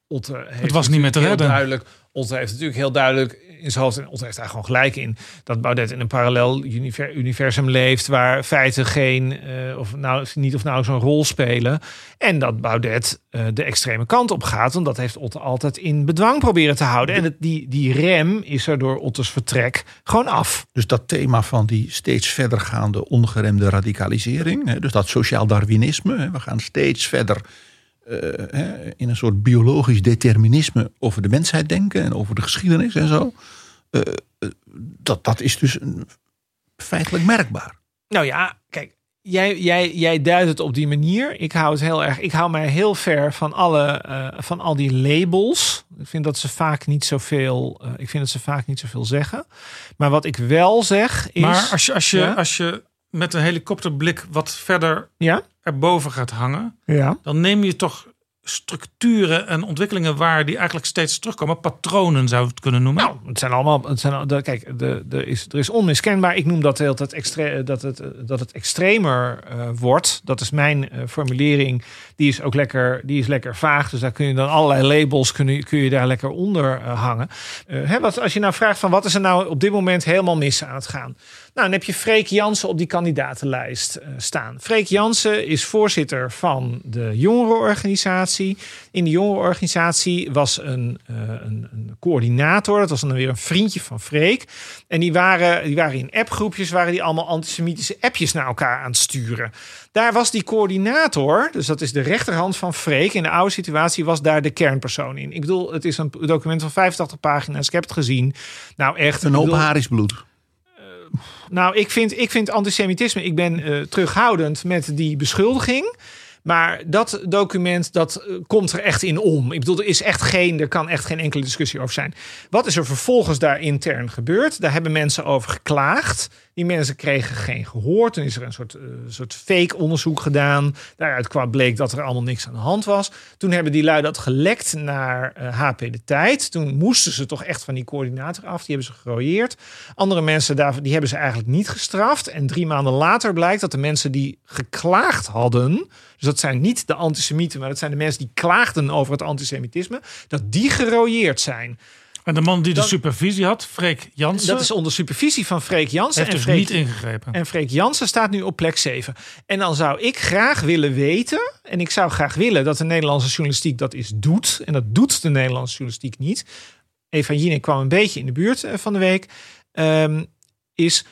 Otte heeft Het was niet meer te redden. Duidelijk, Otte heeft natuurlijk heel duidelijk in zijn hoofd, en Otte heeft daar gewoon gelijk in, dat Baudet in een parallel univer- universum leeft waar feiten geen, eh, of nou, niet of nou zo'n rol spelen. En dat Baudet eh, de extreme kant op gaat, want dat heeft Otte altijd in bedwang proberen te houden. En het, die, die rem is er door Ottes vertrek gewoon af. Dus dat thema van die steeds verdergaande ongeremde radicalisering. Hè, dus dat sociaal darwinisme. Hè, we gaan steeds verder hè, in een soort biologisch determinisme over de mensheid denken. En over de geschiedenis en zo. Eh, eh, dat, dat is dus een, feitelijk merkbaar. Nou ja, kijk, jij, jij, jij duidt het op die manier. Ik hou het heel erg. Ik hou mij heel ver van alle eh, van al die labels. Ik vind dat ze vaak niet zoveel. eh ik vind dat ze vaak niet zoveel zeggen. Maar wat ik wel zeg is. Maar als je, als je, Ja? als je met een helikopterblik wat verder Ja? Erboven gaat hangen, Ja. dan neem je toch structuren en ontwikkelingen waar die eigenlijk steeds terugkomen. Patronen zou je het kunnen noemen. Nou, het zijn allemaal. Het zijn, de, kijk, de, de is, er is onmiskenbaar. Ik noem dat, heel, dat, extre, dat, het, eh, dat het extremer eh, wordt. Dat is mijn eh, formulering. Die is ook lekker, die is lekker vaag. Dus daar kun je dan allerlei labels kun je, kun je daar lekker onder eh, hangen. Eh, hè, wat, als je nou vraagt van wat is er nou op dit moment helemaal mis aan het gaan? Nou, dan heb je Freek Jansen op die kandidatenlijst eh, staan. Freek Jansen is voorzitter van de jongerenorganisatie. In de jongerenorganisatie was een, eh, een, een coördinator. Dat was dan weer een vriendje van Freek. En die waren, die waren in appgroepjes, waren die allemaal antisemitische appjes naar elkaar aan het sturen. Daar was die coördinator, dus dat is de rechterhand van Freek. In de oude situatie was daar de kernpersoon in. Ik bedoel, het is een document van 85 pagina's. Ik heb het gezien. Nou, echt. Een hoop bedoel- haar is bloed. Nou, ik vind, ik vind antisemitisme. Ik ben eh, terughoudend met die beschuldiging. Maar dat document, dat eh, komt er echt in om. Ik bedoel, er is echt geen, er kan echt geen enkele discussie over zijn. Wat is er vervolgens daar intern gebeurd? Daar hebben mensen over geklaagd. Die mensen kregen geen gehoor. Toen is er een soort, eh, soort fake onderzoek gedaan. Daaruit kwam bleek dat er allemaal niks aan de hand was. Toen hebben die lui dat gelekt naar eh, HP De Tijd. Toen moesten ze toch echt van die coördinator af. Die hebben ze gerooieerd. Andere mensen daar, die hebben ze eigenlijk niet gestraft. En drie maanden later blijkt dat de mensen die geklaagd hadden... dus dat zijn niet de antisemieten... maar dat zijn de mensen die klaagden over het antisemitisme... dat die gerooieerd zijn. En de man die de supervisie had, Freek Jansen, Dat is onder supervisie van Freek Jansen. heeft en dus Freek, niet ingegrepen. En Freek Jansen staat nu op plek 7. En dan zou ik graag willen weten... en ik zou graag willen dat de Nederlandse journalistiek dat eens doet... en dat doet de Nederlandse journalistiek niet. Eva Jinek kwam een beetje in de buurt eh, van de week... ehm, is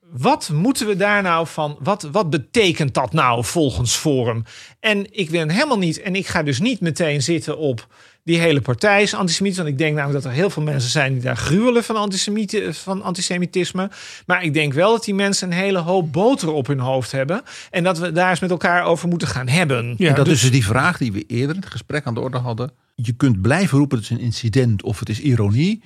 wat moeten we daar nou van? Wat, wat betekent dat nou volgens Forum? En ik ben helemaal niet, en ik ga dus niet meteen zitten op die hele partij is antisemitisch. Want ik denk namelijk dat er heel veel mensen zijn die daar gruwelen van, van antisemitisme. Maar ik denk wel dat die mensen een hele hoop boter op hun hoofd hebben. En dat we daar eens met elkaar over moeten gaan hebben. en dat is dus die vraag die we eerder in het gesprek aan de orde hadden. Je kunt blijven roepen het is een incident of het is ironie.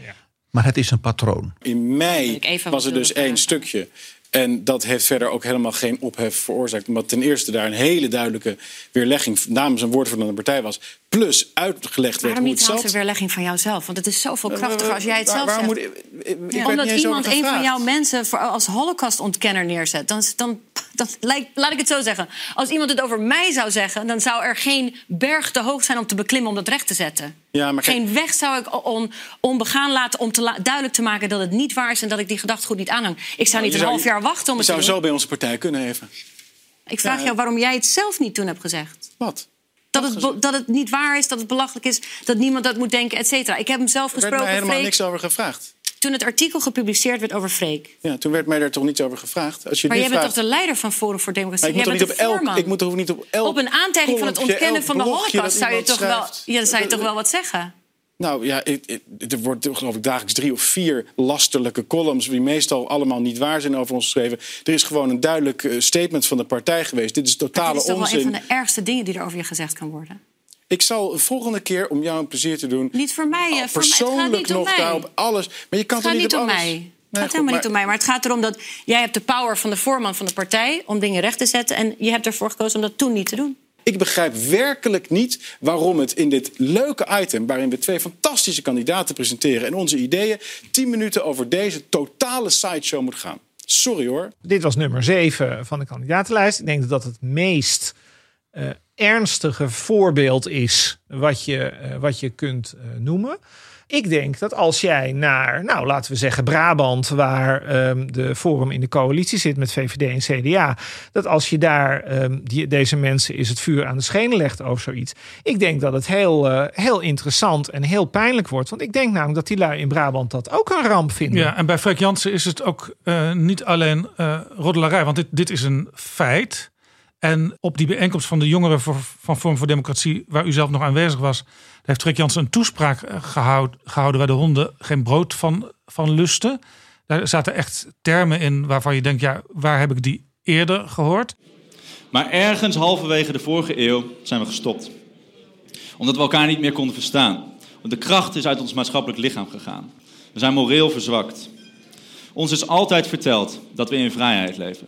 Maar het is een patroon. In mei even was er dus één stukje. En dat heeft verder ook helemaal geen ophef veroorzaakt. Omdat ten eerste daar een hele duidelijke weerlegging namens een woordvoerder van de partij was. Plus uitgelegd werd Waarom hoe niet het zat. een weerlegging van jouzelf? Want het is zoveel Eh, krachtiger als jij het zelf waarom zegt. moet ik- ik- niet Omdat iemand een van jouw mensen voor, als holocaustontkenner neerzet. Dan, dan, dan lijkt, laat ik het zo zeggen. Als iemand het over mij zou zeggen... dan zou er geen berg te hoog zijn om te beklimmen om dat recht te zetten. Ja, maar Geen weg zou ik on, onbegaan laten om te la- duidelijk te maken dat het niet waar is... en dat ik die gedachtegoed niet aanhang. Ik zou niet Je een zou- half jaar wachten om Je het te zou doen. zo bij onze partij kunnen even. Ik vraag Ja. jou waarom jij het zelf niet toen hebt gezegd. Wat? Dat het, dat het niet waar is, dat het belachelijk is, dat niemand dat moet denken, et cetera. Ik heb hem zelf Er werd mij gesproken, helemaal Freek, niks over gevraagd. toen het artikel gepubliceerd werd over Freek. Ja, toen werd mij daar toch niets over gevraagd. Als je Maar jij bent toch de leider van Forum voor Democratie? Maar ik moet toch bent niet op elk, ik moet toch niet op elk Op een aantekening van het ontkennen van de holocaust zou je, toch wel, ja, zou je toch wel wat zeggen. Nou ja, er wordt geloof ik dagelijks drie of vier lasterlijke columns... die meestal allemaal niet waar zijn over ons geschreven. Er is gewoon een duidelijk eh, statement van de partij geweest. Dit is totale dit is toch wel onzin. een van de ergste dingen die er over je gezegd kan worden. Ik zal de volgende keer, om jou een plezier te doen... Niet voor mij, eh, voor mij. Het gaat persoonlijk niet om nog mij. daarop alles... Maar je kan Het gaat niet niet op alles... mij. Het gaat goed, helemaal maar- niet om mij. Maar het gaat erom dat jij hebt de power van de voorman van de partij... om dingen recht te zetten. En je hebt ervoor gekozen om dat toen niet te doen. Ik begrijp werkelijk niet waarom het in dit leuke item... waarin we twee fantastische kandidaten presenteren... en onze ideeën, tien minuten over deze totale sideshow moet gaan. Sorry hoor. Dit was nummer 7 van de kandidatenlijst. Ik denk dat dat het meest eh, ernstige voorbeeld is wat je, eh, wat je kunt eh, noemen. Ik denk dat als jij naar, nou laten we zeggen Brabant, waar ehm, de Forum in de coalitie zit met VVD en CDA, dat als je daar ehm, die, deze mensen is het vuur aan de schenen legt over zoiets. Ik denk dat het heel, eh, heel interessant en heel pijnlijk wordt. Want ik denk namelijk dat die lui in Brabant dat ook een ramp vinden. Ja, en bij Freek Jansen is het ook eh, niet alleen eh roddelarij, want dit, dit is een feit. En op die bijeenkomst van de jongeren van Vorm voor Democratie, waar u zelf nog aanwezig was, heeft Freek Jansen een toespraak eh, gehoud, gehouden waar de honden geen brood van, van lusten. Daar zaten echt termen in waarvan je denkt, ja, waar heb ik die eerder gehoord? Maar ergens halverwege de vorige eeuw zijn we gestopt. Omdat we elkaar niet meer konden verstaan. Want de kracht is uit ons maatschappelijk lichaam gegaan. We zijn moreel verzwakt. Ons is altijd verteld dat we in vrijheid leven.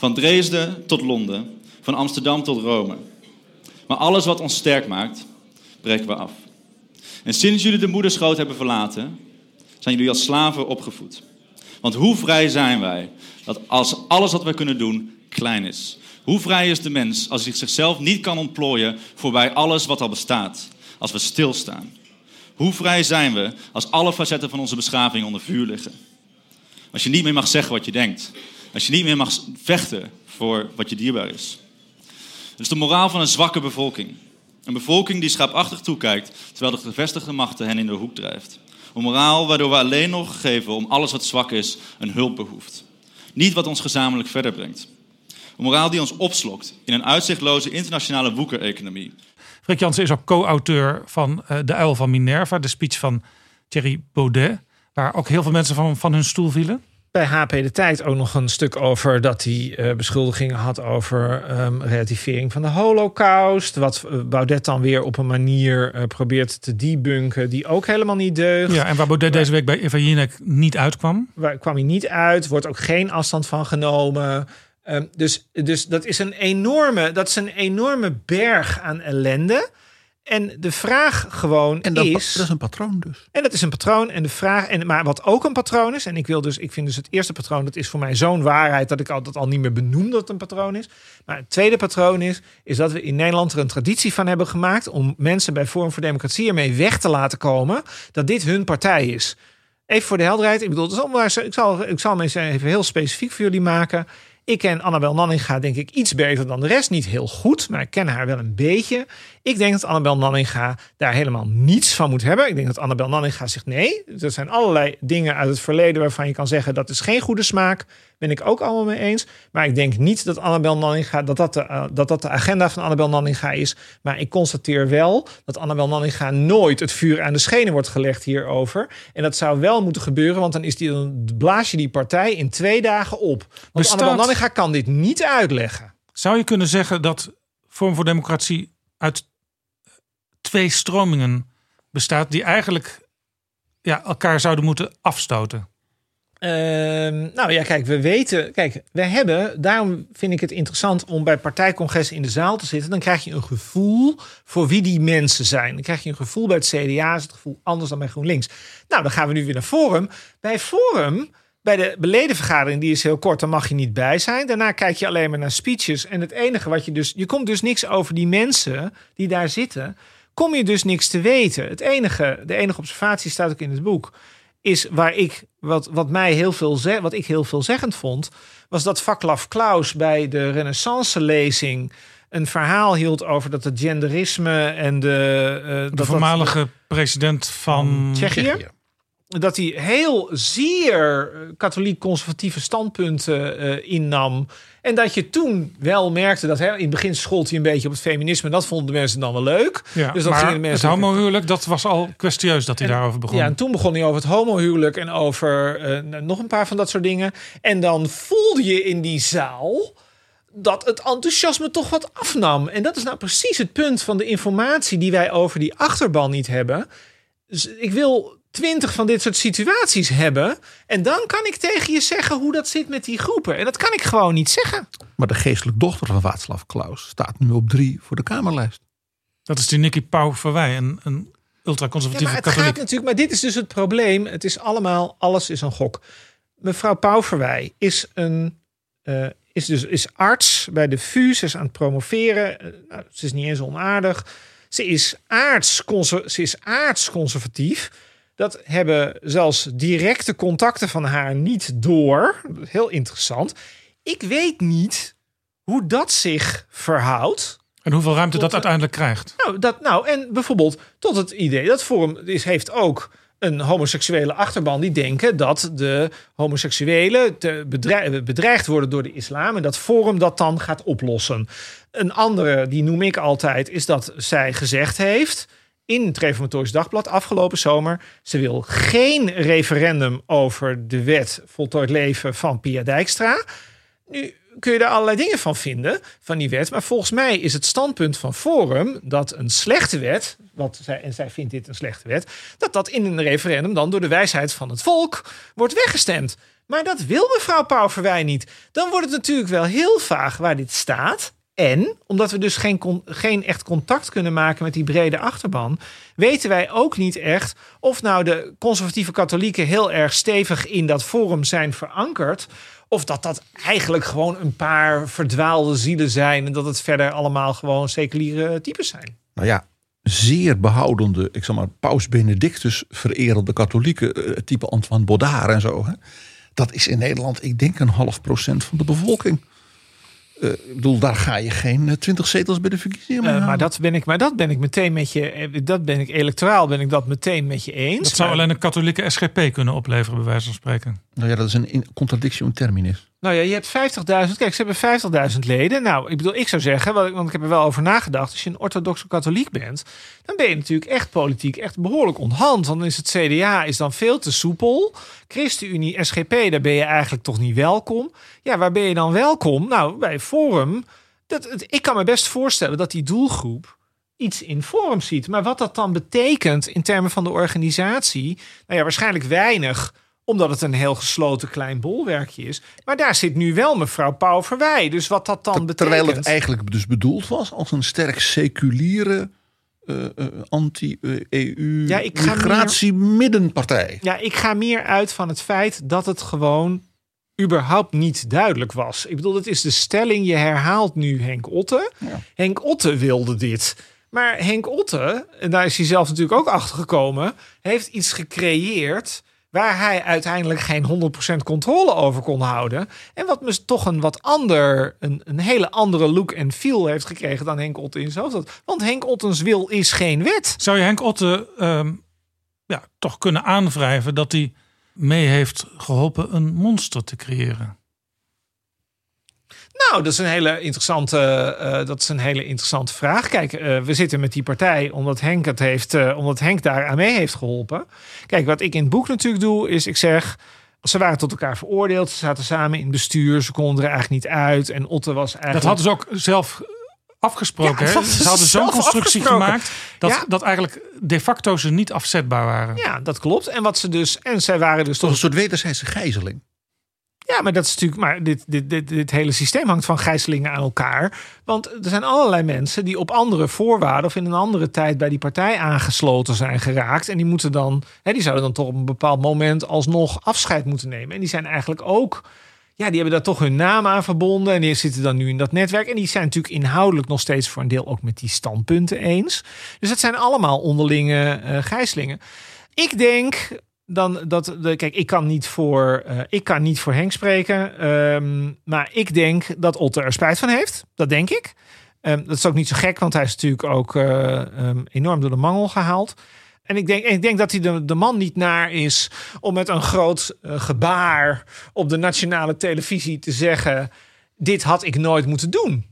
Van Dresden tot Londen, van Amsterdam tot Rome. Maar alles wat ons sterk maakt, breken we af. En sinds jullie de moederschoot hebben verlaten, zijn jullie als slaven opgevoed. Want hoe vrij zijn wij dat als alles wat wij kunnen doen klein is? Hoe vrij is de mens als hij zichzelf niet kan ontplooien voorbij alles wat al bestaat, als we stilstaan? Hoe vrij zijn we als alle facetten van onze beschaving onder vuur liggen? Als je niet meer mag zeggen wat je denkt. Als je niet meer mag vechten voor wat je dierbaar is. Het is de moraal van een zwakke bevolking. Een bevolking die schaapachtig toekijkt terwijl de gevestigde machten hen in de hoek drijft. Een moraal waardoor we alleen nog geven om alles wat zwak is een hulp behoeft. Niet wat ons gezamenlijk verder brengt. Een moraal die ons opslokt in een uitzichtloze internationale woekereconomie. Freek Jansen is ook co-auteur van eh, De Uil van Minerva, de speech van Thierry Baudet, waar ook heel veel mensen van, van hun stoel vielen. Bij HP De Tijd ook nog een stuk over dat hij eh, beschuldigingen had over ehm, relativering van de holocaust. Wat eh, Baudet dan weer op een manier eh, probeert te debunken die ook helemaal niet deugt. Ja, en waar Baudet deze week bij Eva Jinek niet uitkwam. Waar kwam hij niet uit, wordt ook geen afstand van genomen. Ehm, dus, dus dat is een enorme, dat is een enorme berg aan ellende. En de vraag gewoon En dat, is. dat is een patroon dus. En dat is een patroon. En de vraag, en, maar wat ook een patroon is, en ik wil dus, ik vind dus het eerste patroon, dat is voor mij zo'n waarheid dat ik altijd al niet meer benoem dat het een patroon is. Maar het tweede patroon is, is dat we in Nederland er een traditie van hebben gemaakt om mensen bij Forum voor Democratie ermee weg te laten komen dat dit hun partij is. Even voor de helderheid, ik bedoel, het is allemaal- ik zal, ik zal eens even heel specifiek voor jullie maken. Ik ken Annabel Nanninga denk ik iets beter dan de rest. Niet heel goed, maar ik ken haar wel een beetje. Ik denk dat Annabel Nanninga daar helemaal niets van moet hebben. Ik denk dat Annabel Nanninga zegt nee. Er zijn allerlei dingen uit het verleden waarvan je kan zeggen dat is geen goede smaak. Ben ik ook allemaal mee eens. Maar ik denk niet dat Annabel Nanninga, dat dat de, eh, dat dat de agenda van Annabel Nanninga is. Maar ik constateer wel dat Annabel Nanninga nooit het vuur aan de schenen wordt gelegd hierover. En dat zou wel moeten gebeuren, want dan, is die, dan blaas je die partij in twee dagen op. Want Bestaat- Annabel Nanninga kan dit niet uitleggen. Zou je kunnen zeggen dat Vorm voor Democratie uit twee stromingen bestaat die eigenlijk ja, elkaar zouden moeten afstoten? Ehm, nou ja, kijk, we weten. Kijk, we hebben. Daarom vind ik het interessant om bij partijcongressen in de zaal te zitten. Dan krijg je een gevoel voor wie die mensen zijn. Dan krijg je een gevoel bij het CDA, het gevoel anders dan bij GroenLinks. Nou, dan gaan we nu weer naar Forum. Bij Forum. Bij de beledenvergadering, die is heel kort, daar mag je niet bij zijn. Daarna kijk je alleen maar naar speeches. En het enige wat je dus. Je komt dus niks over die mensen die daar zitten. Kom je dus niks te weten. Het enige, de enige observatie staat ook in het boek is waar ik, wat, wat mij heel veel wat ik heel veelzeggend vond, was dat Vaclav Klaus bij de Renaissance-lezing een verhaal hield over dat het genderisme en de. uh, De dat voormalige dat, president van Tsjechië. Dat hij heel zeer katholiek-conservatieve standpunten uh, innam. En dat je toen wel merkte dat hè, in het begin schold hij een beetje op het feminisme. En dat vonden de mensen dan wel leuk. Ja, dus dat maar mensen het homohuwelijk, dat was al kwestieus dat hij En- daarover begon. Ja, en toen begon hij over het homohuwelijk en over eh, nog een paar van dat soort dingen. En dan voelde je in die zaal dat het enthousiasme toch wat afnam. En dat is nou precies het punt van de informatie die wij over die achterban niet hebben. Dus ik wil twintig van dit soort situaties hebben. En dan kan ik tegen je zeggen hoe dat zit met die groepen. En dat kan ik gewoon niet zeggen. Maar de geestelijk dochter van Václav Klaus staat nu op drie voor de Kamerlijst. Dat is die Nicky Pauw Verwij, een, een Ja, ultraconservatieve maar het katholiek. gaat natuurlijk, maar dit is dus het probleem. Het is allemaal, alles is een gok. Mevrouw Pauverwij is een, eh, is dus is arts bij de VU. Ze is aan het promoveren. Nou, ze is niet eens onaardig. Ze is aardsconser- ze is aardsconservatief. Dat hebben zelfs directe contacten van haar niet door. Heel interessant. Ik weet niet hoe dat zich verhoudt. En hoeveel ruimte Tot, dat uiteindelijk krijgt. Nou, dat, nou, en bijvoorbeeld tot het idee dat Forum is, heeft ook een homoseksuele achterban die denken dat de homoseksuelen bedreigd worden door de islam en dat Forum dat dan gaat oplossen. Een andere, die noem ik altijd, is dat zij gezegd heeft in het Reformatorisch Dagblad afgelopen zomer. Ze wil geen referendum over de wet voltooid leven van Pia Dijkstra. Nu kun je daar allerlei dingen van vinden, van die wet. Maar volgens mij is het standpunt van Forum dat een slechte wet, wat zij, en zij vindt dit een slechte wet, dat dat in een referendum dan door de wijsheid van het volk wordt weggestemd. Maar dat wil mevrouw Pauverwij niet. Dan wordt het natuurlijk wel heel vaag waar dit staat. En omdat we dus geen, geen echt contact kunnen maken met die brede achterban, weten wij ook niet echt of nou de conservatieve katholieken heel erg stevig in dat forum zijn verankerd. Of dat dat eigenlijk gewoon een paar verdwaalde zielen zijn. En dat het verder allemaal gewoon seculiere types zijn. Nou ja, zeer behoudende, ik zeg maar, Paus Benedictus vererende katholieken, eh, type Antoine Baudard en zo. Hè? Dat is in Nederland, ik denk, een half procent van de bevolking. Eh, ik bedoel, daar ga je geen twintig zetels bij de verkiezingen mee Eh, maar, dat ben ik, maar dat ben ik meteen met je. eh, Dat ben ik electoraal ben ik dat meteen met je eens. Dat zou Maar- alleen een katholieke SGP kunnen opleveren, bij wijze van spreken. Nou ja, dat is een contradictio in terminis. Nou ja, je hebt 50.000. Kijk, ze hebben 50.000 leden. Nou, ik bedoel, ik zou zeggen, want ik- heb er wel over nagedacht. Als je een orthodoxe katholiek bent, dan ben je natuurlijk echt politiek echt behoorlijk onthand. Dan is het CDA is dan veel te soepel. ChristenUnie, SGP, daar ben je eigenlijk toch niet welkom. Ja, waar ben je dan welkom? Nou, bij Forum. Dat, ik kan me best voorstellen dat die doelgroep iets in Forum ziet. Maar wat dat dan betekent in termen van de organisatie, nou ja, waarschijnlijk weinig omdat het een heel gesloten klein bolwerkje is. Maar daar zit nu wel mevrouw Pauw Verwij. Dus wat dat dan betekent... Terwijl het eigenlijk dus bedoeld was als een sterk seculiere eh, eh, anti-EU Ja, ik ga migratie-middenpartij. Ja, ik ga meer uit van het feit dat het gewoon überhaupt niet duidelijk was. Ik bedoel, het is de stelling, je herhaalt nu Henk Otte. Henk Otte wilde dit. Maar Henk Otte, en daar is hij zelf natuurlijk ook achter gekomen, heeft iets gecreëerd waar hij uiteindelijk geen 100% controle over kon houden. En wat dus toch een wat ander, een, een hele andere look en feel heeft gekregen dan Henk Otte in zijn hoofd. Want Henk Ottens wil is geen wet. Zou je Henk Otte ehm, ja, toch kunnen aanwrijven dat hij mee heeft geholpen een monster te creëren? Nou, dat is een hele interessante, eh, dat is een hele interessante vraag. Kijk, eh, we zitten met die partij omdat Henk het heeft, eh, omdat Henk daar aan mee heeft geholpen. Kijk, wat ik in het boek natuurlijk doe, is ik zeg. Ze waren tot elkaar veroordeeld. Ze zaten samen in bestuur. Ze konden er eigenlijk niet uit. En Otte was eigenlijk. Dat hadden ze ook zelf afgesproken. Ja, Ze hadden zo'n constructie gemaakt dat, Ja. dat eigenlijk de facto ze niet afzetbaar waren. Ja, dat klopt. En wat ze dus. En zij waren dus Toch toch. een soort wederzijdse gijzeling. Ja, maar dat is natuurlijk. Maar dit, dit, dit, dit hele systeem hangt van gijzelingen aan elkaar. Want er zijn allerlei mensen die op andere voorwaarden of in een andere tijd bij die partij aangesloten zijn geraakt. En die moeten dan. Hè, die zouden dan toch op een bepaald moment alsnog afscheid moeten nemen. En die zijn eigenlijk ook. Ja, die hebben daar toch hun naam aan verbonden. En die zitten dan nu in dat netwerk. En die zijn natuurlijk inhoudelijk nog steeds voor een deel ook met die standpunten eens. Dus het zijn allemaal onderlinge eh gijzelingen. Ik denk dan dat de, kijk, ik kan niet voor, eh, ik kan niet voor Henk spreken, ehm, maar ik denk dat Otter er spijt van heeft. Dat denk ik. Ehm, dat is ook niet zo gek, want hij is natuurlijk ook eh, ehm, enorm door de mangel gehaald. En ik denk, ik denk dat hij de, de man niet naar is om met een groot eh, gebaar op de nationale televisie te zeggen: dit had ik nooit moeten doen.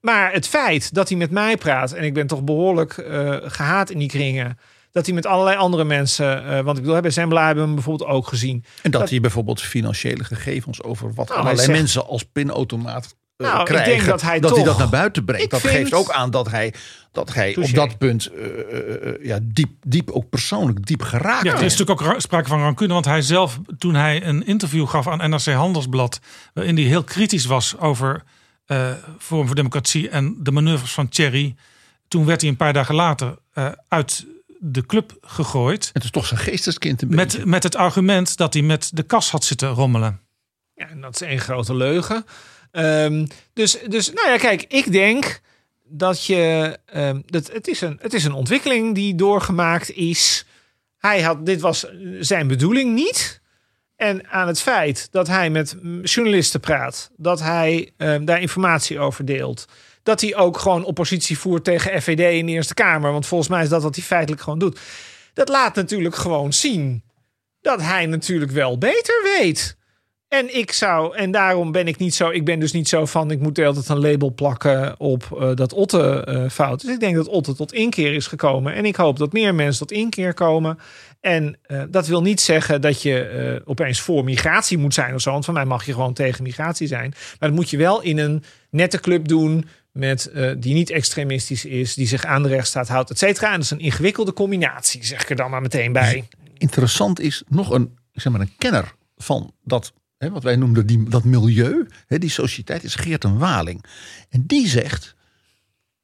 Maar het feit dat hij met mij praat, en ik ben toch behoorlijk eh, gehaat in die kringen, dat hij met allerlei andere mensen, eh, want ik bedoel, bij Zembla hebben we hem bijvoorbeeld ook gezien. En dat, hij bijvoorbeeld financiële gegevens over wat Nou, hij allerlei zegt- mensen als pinautomaat eh, Nou, ik krijgen. denk dat hij dat, toch- dat naar buiten brengt. Ik Dat vind- geeft ook aan dat hij, dat hij op dat punt eh, ja, diep, diep, ook persoonlijk diep geraakt Ja, er is. natuurlijk ook ra- sprake van rancune. Want hij zelf, toen hij een interview gaf aan NRC Handelsblad... waarin hij heel kritisch was over eh Forum voor Democratie... en de manoeuvres van Thierry... toen werd hij een paar dagen later eh, uit de club gegooid. Het is toch zijn geesteskind een beetje. Met, met het argument dat hij met de kas had zitten rommelen. Ja, en dat is één grote leugen. Ehm, dus, dus, nou ja, kijk, ik denk dat je. ehm, dat, het, is een, het is een ontwikkeling die doorgemaakt is. Hij had, dit was zijn bedoeling niet. En aan het feit dat hij met journalisten praat, dat hij ehm, daar informatie over deelt. Dat hij ook gewoon oppositie voert tegen FVD in de Eerste Kamer. Want volgens mij is dat wat hij feitelijk gewoon doet. Dat laat natuurlijk gewoon zien dat hij natuurlijk wel beter weet. En ik zou, en daarom ben ik niet zo, ik ben dus niet zo van, ik moet altijd een label plakken op eh, dat Otte eh, fout. Dus ik denk dat Otte tot inkeer is gekomen. En ik hoop dat meer mensen tot inkeer komen. En eh, dat wil niet zeggen dat je opeens voor migratie moet zijn of zo. Want van mij mag je gewoon tegen migratie zijn. Maar dat moet je wel in een nette club doen. Met, eh, die niet extremistisch is, die zich aan de rechtsstaat houdt, et cetera. En dat is een ingewikkelde combinatie, zeg ik er dan maar meteen bij. Interessant is nog een, zeg maar, een kenner van dat, hè, wat wij noemden die, dat milieu, hè, die sociëteit, is Geert een Waling. En die zegt,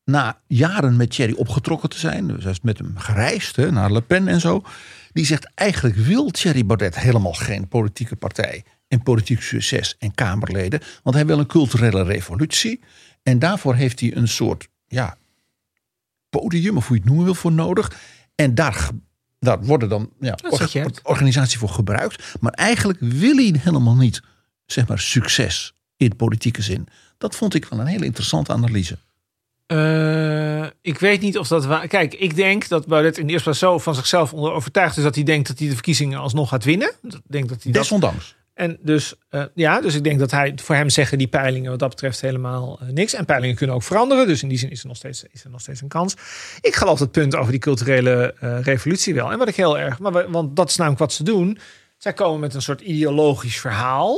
na jaren met Thierry opgetrokken te zijn, dus is met hem gereisd hè, naar Le Pen en zo. Die zegt eigenlijk wil Thierry Baudet helemaal geen politieke partij en politiek succes en Kamerleden. Want hij wil een culturele revolutie. En daarvoor heeft hij een soort ja, podium, of hoe je het noemen wil, voor nodig. En daar, daar worden dan ja, or- organisatie voor gebruikt. Maar eigenlijk wil hij helemaal niet zeg maar, succes in politieke zin. Dat vond ik wel een hele interessante analyse. Eh, ik weet niet of dat waar. Kijk, ik denk dat Baudet in de eerste plaats zo van zichzelf onder overtuigd is dat hij denkt dat hij de verkiezingen alsnog gaat winnen. Ik denk dat hij dat. En dus eh, ja, dus ik denk dat hij voor hem zeggen die peilingen wat dat betreft helemaal eh, niks. En peilingen kunnen ook veranderen. Dus in die zin is er nog steeds, is er nog steeds een kans. Ik geloof dat punt over die culturele eh, revolutie wel. En wat ik heel erg, maar want dat is namelijk wat ze doen. Zij komen met een soort ideologisch verhaal.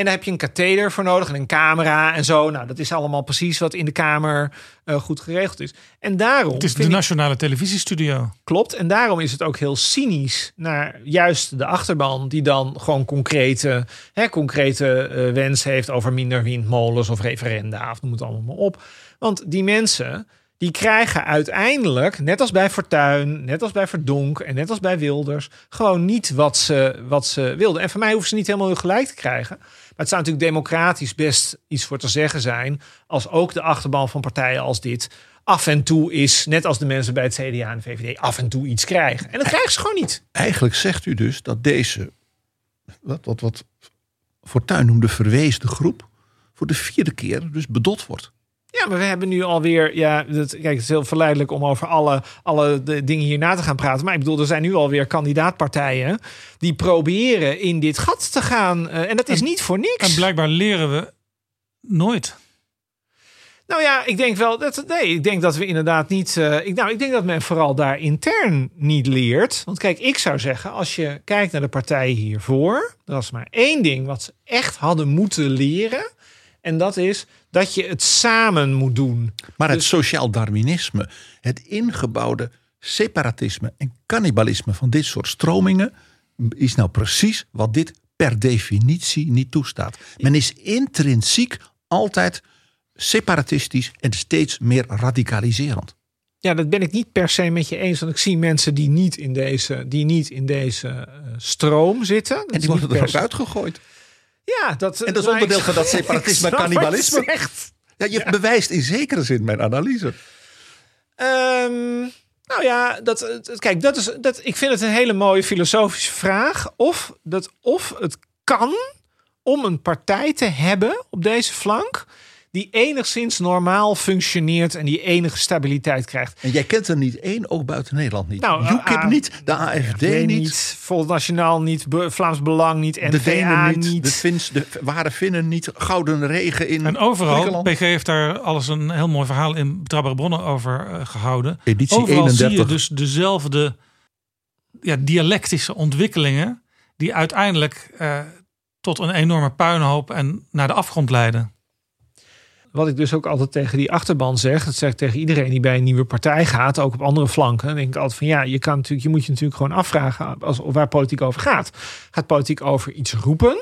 En daar heb je een katheder voor nodig en een camera en zo. Nou, dat is allemaal precies wat in de Kamer eh, goed geregeld is. En daarom. Het is de ik- nationale televisiestudio. Klopt. En daarom is het ook heel cynisch naar juist de achterban, die dan gewoon concrete, hè, concrete eh, wens heeft over minder windmolens of referenda, of noem het allemaal maar op. Want die mensen, die krijgen uiteindelijk, net als bij Fortuyn, net als bij Verdonk en net als bij Wilders, gewoon niet wat ze, wat ze wilden. En voor mij hoeven ze niet helemaal hun gelijk te krijgen. Maar het zou natuurlijk democratisch best iets voor te zeggen zijn, als ook de achterban van partijen als dit af en toe is, net als de mensen bij het CDA en de VVD, af en toe iets krijgen. En dat krijgen ze gewoon niet. Eigenlijk zegt u dus dat deze, wat, wat, wat Fortuyn noemde verweesde groep, voor de vierde keer dus bedot wordt. Ja, maar we hebben nu alweer. Ja, dat, kijk, het is heel verleidelijk om over alle, alle de dingen hierna te gaan praten. Maar ik bedoel, er zijn nu alweer kandidaatpartijen die proberen in dit gat te gaan. eh, en dat is niet voor niks. En blijkbaar leren we nooit. Nou ja, ik denk wel dat nee, ik denk dat we inderdaad niet. eh, ik, nou, ik denk dat men vooral daar intern niet leert. Want kijk, ik zou zeggen, als je kijkt naar de partijen hiervoor, er was maar één ding wat ze echt hadden moeten leren. En dat is dat je het samen moet doen. Maar het Dus- sociaal darwinisme, het ingebouwde separatisme en cannibalisme van dit soort stromingen is nou precies wat dit per definitie niet toestaat. Men is intrinsiek altijd separatistisch en steeds meer radicaliserend. Ja, dat ben ik niet per se met je eens. Want ik zie mensen die niet in deze, die niet in deze eh, stroom zitten. Dat En die worden er ook uitgegooid. Ja, dat, En dat is nou, onderdeel van dat separatisme en cannibalisme. zegt. Ja, je bewijst in zekere zin mijn analyse. Ehm, nou ja, dat, kijk, dat is, dat, ik vind het een hele mooie filosofische vraag. Of, dat, of het kan om een partij te hebben op deze flank. Die enigszins normaal functioneert en die enige stabiliteit krijgt. En jij kent er niet één, ook buiten Nederland niet. Nou, UKIP niet, de AFD niet, niet, Volt Nationaal niet, Be- Vlaams Belang niet, de NVA Denen niet, niet. de, Fins, de ware Finnen niet, Gouden Regen in En overal. PG heeft daar alles een heel mooi verhaal in Betrouwbare Bronnen over eh, gehouden. Editie overal zie 31. je dus dezelfde ja, dialectische ontwikkelingen die uiteindelijk eh, tot een enorme puinhoop en naar de afgrond leiden. Wat ik dus ook altijd tegen die achterban zeg, dat zeg ik tegen iedereen die bij een nieuwe partij gaat, ook op andere flanken. Dan denk ik altijd van ja, je, kan natuurlijk, je moet je natuurlijk gewoon afvragen als, waar politiek over gaat. Gaat politiek over iets roepen?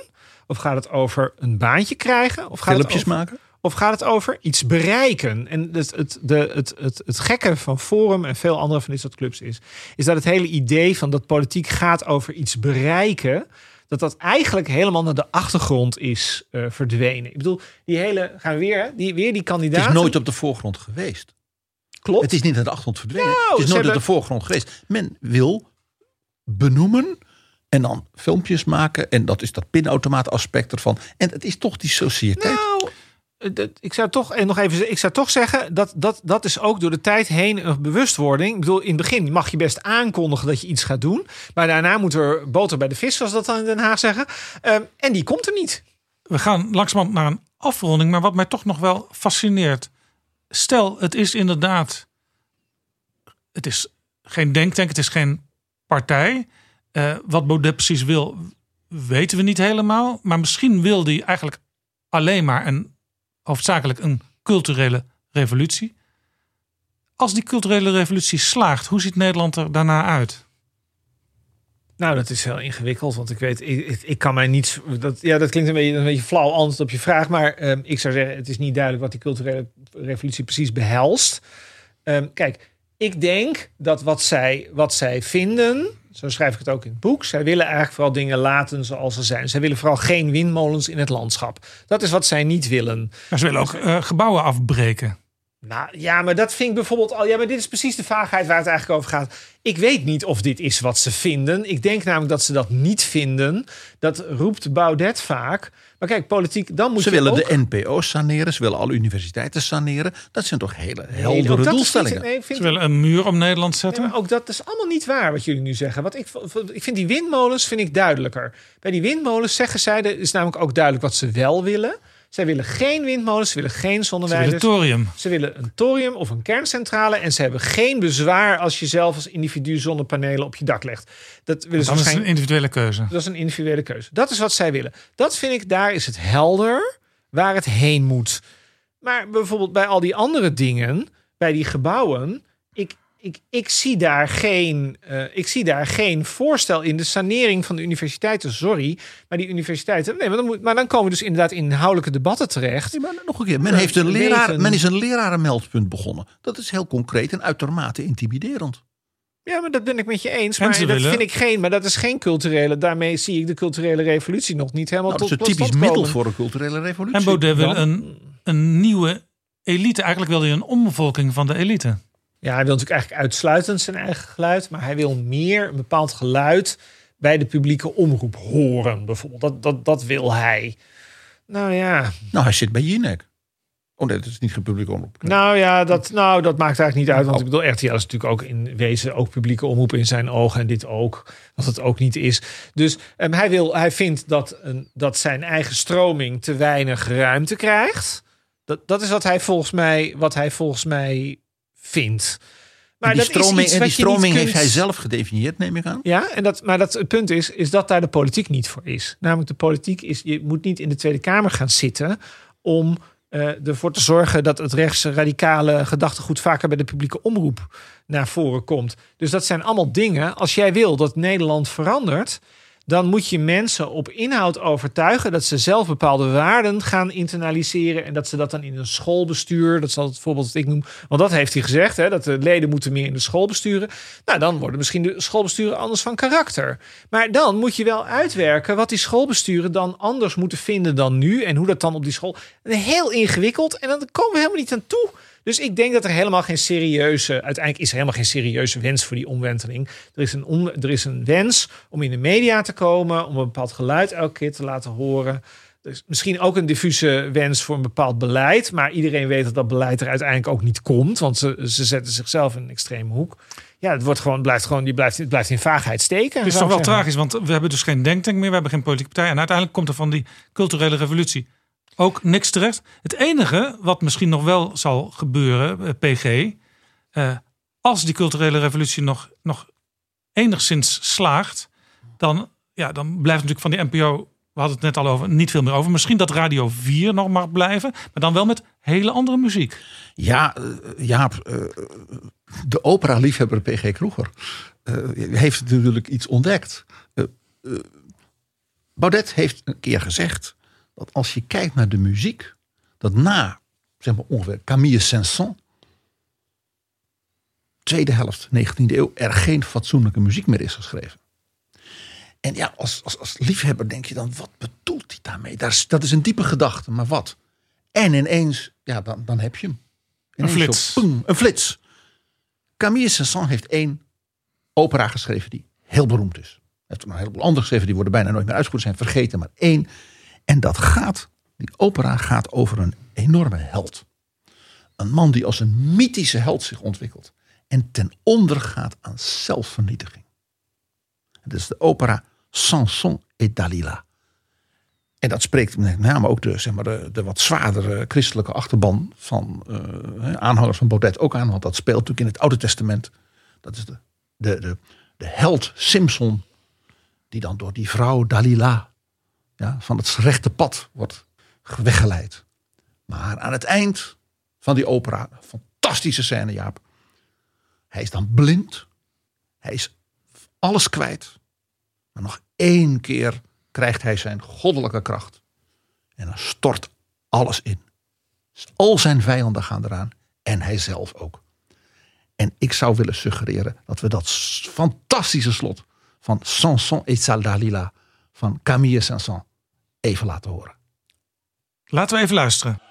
Of gaat het over een baantje krijgen? Of gaat Filmpjes het over, maken? Of gaat het over iets bereiken? En het, het, de, het, het, het gekke van Forum en veel andere van dit soort clubs is, is dat het hele idee van dat politiek gaat over iets bereiken, dat dat eigenlijk helemaal naar de achtergrond is eh, verdwenen. Ik bedoel, die hele, gaan we weer, hè? die, weer die Het kandidaten. is nooit op de voorgrond geweest. Klopt. Het is niet naar de achtergrond verdwenen. Nou, het is nooit op de voorgrond geweest. Men wil benoemen en dan filmpjes maken. En dat is dat pinautomaat aspect ervan. En het is toch die sociëteit. Nou, ik zou toch en nog even, ik zou toch zeggen dat, dat dat is ook door de tijd heen een bewustwording. Ik bedoel, in het begin mag je best aankondigen dat je iets gaat doen, maar daarna moet er boter bij de vis, zoals dat dan in Den Haag zeggen. Ehm, en die komt er niet. We gaan langzamerhand naar een afronding, maar wat mij toch nog wel fascineert. Stel, het is inderdaad. Het is geen denktank, het is geen partij. Eh, wat Baudet precies wil, weten we niet helemaal. Maar misschien wil hij eigenlijk alleen maar een, hoofdzakelijk een culturele revolutie. Als die culturele revolutie slaagt, hoe ziet Nederland er daarna uit? Nou, dat is heel ingewikkeld, want ik weet, ik, kan mij niet. Dat, ja, dat klinkt een beetje een beetje flauw antwoord op je vraag, maar ehm, ik zou zeggen, het is niet duidelijk wat die culturele revolutie precies behelst. Ehm, kijk, ik denk dat wat zij, wat zij vinden, zo schrijf ik het ook in het boek, zij willen eigenlijk vooral dingen laten zoals ze zijn. Zij willen vooral geen windmolens in het landschap. Dat is wat zij niet willen. Maar ze willen ook eh, gebouwen afbreken. Nou ja, maar dat vind ik bijvoorbeeld al. Ja, maar dit is precies de vaagheid waar het eigenlijk over gaat. Ik weet niet of dit is wat ze vinden. Ik denk namelijk dat ze dat niet vinden. Dat roept Baudet vaak. Maar kijk, politiek, dan moet Ze je willen ook... de NPO's saneren. Ze willen alle universiteiten saneren. Dat zijn toch hele heldere doelstellingen. niet- nee, ik vind- Ze willen een muur om Nederland Nee, zetten. maar ook dat is allemaal niet waar wat jullie nu zeggen. Want ik, ik vind die windmolens vind ik duidelijker. Bij die windmolens zeggen zij, er is namelijk ook duidelijk wat ze wel willen. Zij willen geen windmolens, ze willen geen Ze willen zonneweiders. thorium. Ze willen een thorium of een kerncentrale. En ze hebben geen bezwaar als je zelf als individu zonnepanelen op je dak legt. Dat willen ze Dat is een individuele keuze. Dat is een individuele keuze. Dat is wat zij willen. Dat vind ik, daar is het helder waar het heen moet. Maar bijvoorbeeld bij al die andere dingen, bij die gebouwen, ik, ik, zie, daar geen, eh, ik zie daar geen voorstel in de sanering van de universiteiten. Sorry, maar die universiteiten. Nee, maar dan, moet, maar dan komen we dus inderdaad in inhoudelijke debatten terecht. maar nog een keer, men, heeft een leraar, men is een lerarenmeldpunt begonnen. Dat is heel concreet en uitermate intimiderend. Ja, maar dat ben ik met je eens. En Maar dat willen- vind ik geen. Maar dat is geen culturele. Daarmee zie ik de culturele revolutie nog niet helemaal Nou, dat tot is een typisch middel voor een culturele revolutie. En Baudet wil een, een nieuwe elite. Eigenlijk wil hij een omvolking van de elite. Ja, hij wil natuurlijk eigenlijk uitsluitend zijn eigen geluid. Maar hij wil meer een bepaald geluid bij de publieke omroep horen. Bijvoorbeeld. Dat, dat, dat wil hij. Nou ja. Nou, hij zit bij Jinek. Oh nee, dat is niet geen publieke omroep. Nou ja, dat, nou, dat maakt eigenlijk niet uit. Want ik bedoel, RTL is natuurlijk ook in wezen ook publieke omroep in zijn ogen. En dit ook, als het ook niet is. Dus ehm, hij, wil, hij vindt dat, een, dat zijn eigen stroming te weinig ruimte krijgt. Dat, dat is wat hij volgens mij, wat hij volgens mij vindt. Maar die dat is stroming, iets en die stroming heeft kunt- hij zelf gedefinieerd, neem ik aan. ja, en dat, maar dat, het punt is, is dat daar de politiek niet voor is. Namelijk de politiek is, je moet niet in de Tweede Kamer gaan zitten om eh, ervoor te zorgen dat het rechtsradicale gedachtegoed vaker bij de publieke omroep naar voren komt. Dus dat zijn allemaal dingen. Als jij wil dat Nederland verandert, dan moet je mensen op inhoud overtuigen dat ze zelf bepaalde waarden gaan internaliseren en dat ze dat dan in een schoolbestuur, dat altijd het voorbeeld dat ik noem, want dat heeft hij gezegd, hè, dat de leden moeten meer in de school besturen. Nou, dan worden misschien de schoolbesturen anders van karakter. Maar dan moet je wel uitwerken wat die schoolbesturen dan anders moeten vinden dan nu en hoe dat dan op die school. Heel ingewikkeld en dan komen we helemaal niet aan toe. Dus ik denk dat er helemaal geen serieuze, uiteindelijk is er helemaal geen serieuze wens voor die omwenteling. Er is een, er is een wens om in de media te komen, om een bepaald geluid elke keer te laten horen. Dus misschien ook een diffuse wens voor een bepaald beleid. Maar iedereen weet dat dat beleid er uiteindelijk ook niet komt. Want ze, ze zetten zichzelf in een extreme hoek. Ja, het wordt gewoon, blijft gewoon, die blijft, het blijft in vaagheid steken. Het is toch wel tragisch, want we hebben dus geen denktank meer. We hebben geen politieke partij. En uiteindelijk komt er van die culturele revolutie ook niks terecht. Het enige wat misschien nog wel zal gebeuren, eh, PG, eh, als die culturele revolutie nog, nog enigszins slaagt, dan, ja, dan blijft natuurlijk van die NPO, we hadden het net al over, niet veel meer over. Misschien dat Radio 4 nog mag blijven, maar dan wel met hele andere muziek. Ja, uh, Jaap, de opera-liefhebber PG Kroeger heeft natuurlijk iets ontdekt. Baudet heeft een keer gezegd dat als je kijkt naar de muziek, dat na zeg maar ongeveer Camille Saint-Saëns, tweede helft 19e eeuw, er geen fatsoenlijke muziek meer is geschreven. En ja, als, als, als liefhebber denk je dan, wat bedoelt hij daarmee? Dat is, dat is een diepe gedachte, maar wat? En ineens, ja, dan, dan heb je hem. Ineens een flits. Zo, een flits. Camille Saint-Saëns heeft één opera geschreven die heel beroemd is. Hij heeft nog een heleboel andere geschreven, die worden bijna nooit meer uitgevoerd, zijn vergeten. Maar één en dat gaat, die opera gaat over een enorme held. Een man die als een mythische held zich ontwikkelt. En ten onder gaat aan zelfvernietiging. Het is de opera Samson et Dalila. En dat spreekt met name ook de, zeg maar, de, wat zwaardere christelijke achterban van uh, aanhangers van Baudet ook aan. Want dat speelt natuurlijk in het Oude Testament. Dat is de, de, de, de held Simson. Die dan door die vrouw Dalila ja, van het rechte pad wordt weggeleid. Maar aan het eind van die opera, fantastische scène Jaap. Hij is dan blind. Hij is alles kwijt. Maar nog één keer krijgt hij zijn goddelijke kracht. En dan stort alles in. Dus al zijn vijanden gaan eraan. En hij zelf ook. En ik zou willen suggereren dat we dat fantastische slot van Sanson et Saldalila van Camille Saint-Saëns even laten horen. Laten we even luisteren.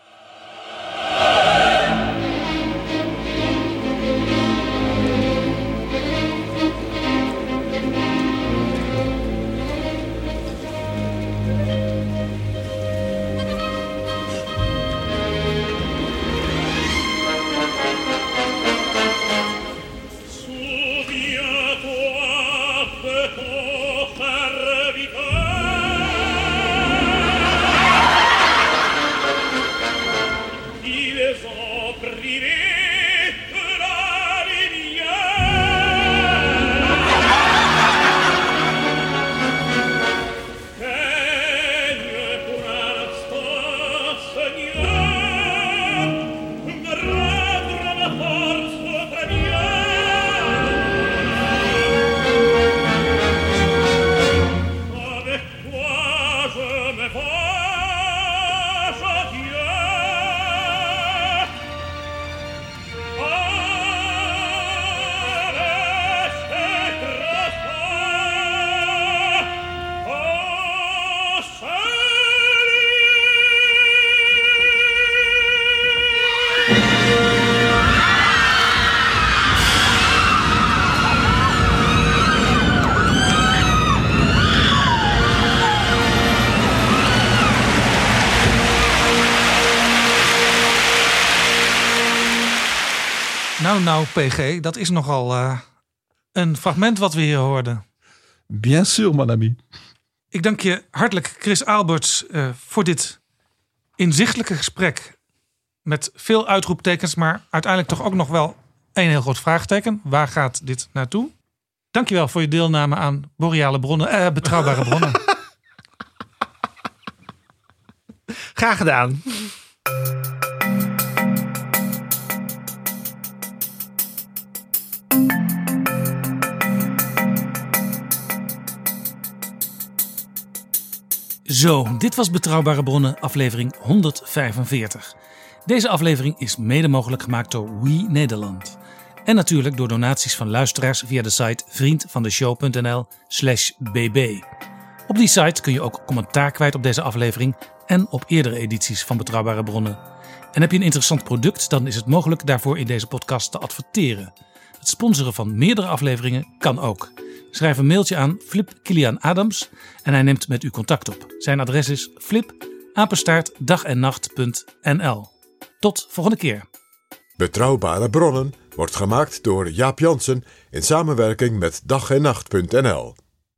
PG, dat is nogal uh, een fragment wat we hier hoorden. Bien sûr, mon ami. Ik dank je hartelijk, Chris Alberts, uh, voor dit inzichtelijke gesprek. Met veel uitroeptekens, maar uiteindelijk toch ook nog wel een heel groot vraagteken. Waar gaat dit naartoe? Dankjewel voor je deelname aan boreale bronnen, eh, betrouwbare bronnen. Graag gedaan. Zo, dit was Betrouwbare Bronnen, aflevering 145. Deze aflevering is mede mogelijk gemaakt door We Nederland. En natuurlijk door donaties van luisteraars via de site vriendvandeshow.nl/slash bb. Op die site kun je ook commentaar kwijt op deze aflevering en op eerdere edities van Betrouwbare Bronnen. En heb je een interessant product, dan is het mogelijk daarvoor in deze podcast te adverteren. Het sponsoren van meerdere afleveringen kan ook. Schrijf een mailtje aan Flip Kilian Adams en hij neemt met u contact op. Zijn adres is flip dagennacht.nl. Tot volgende keer. Betrouwbare bronnen wordt gemaakt door Jaap Jansen in samenwerking met dag en nacht.nl.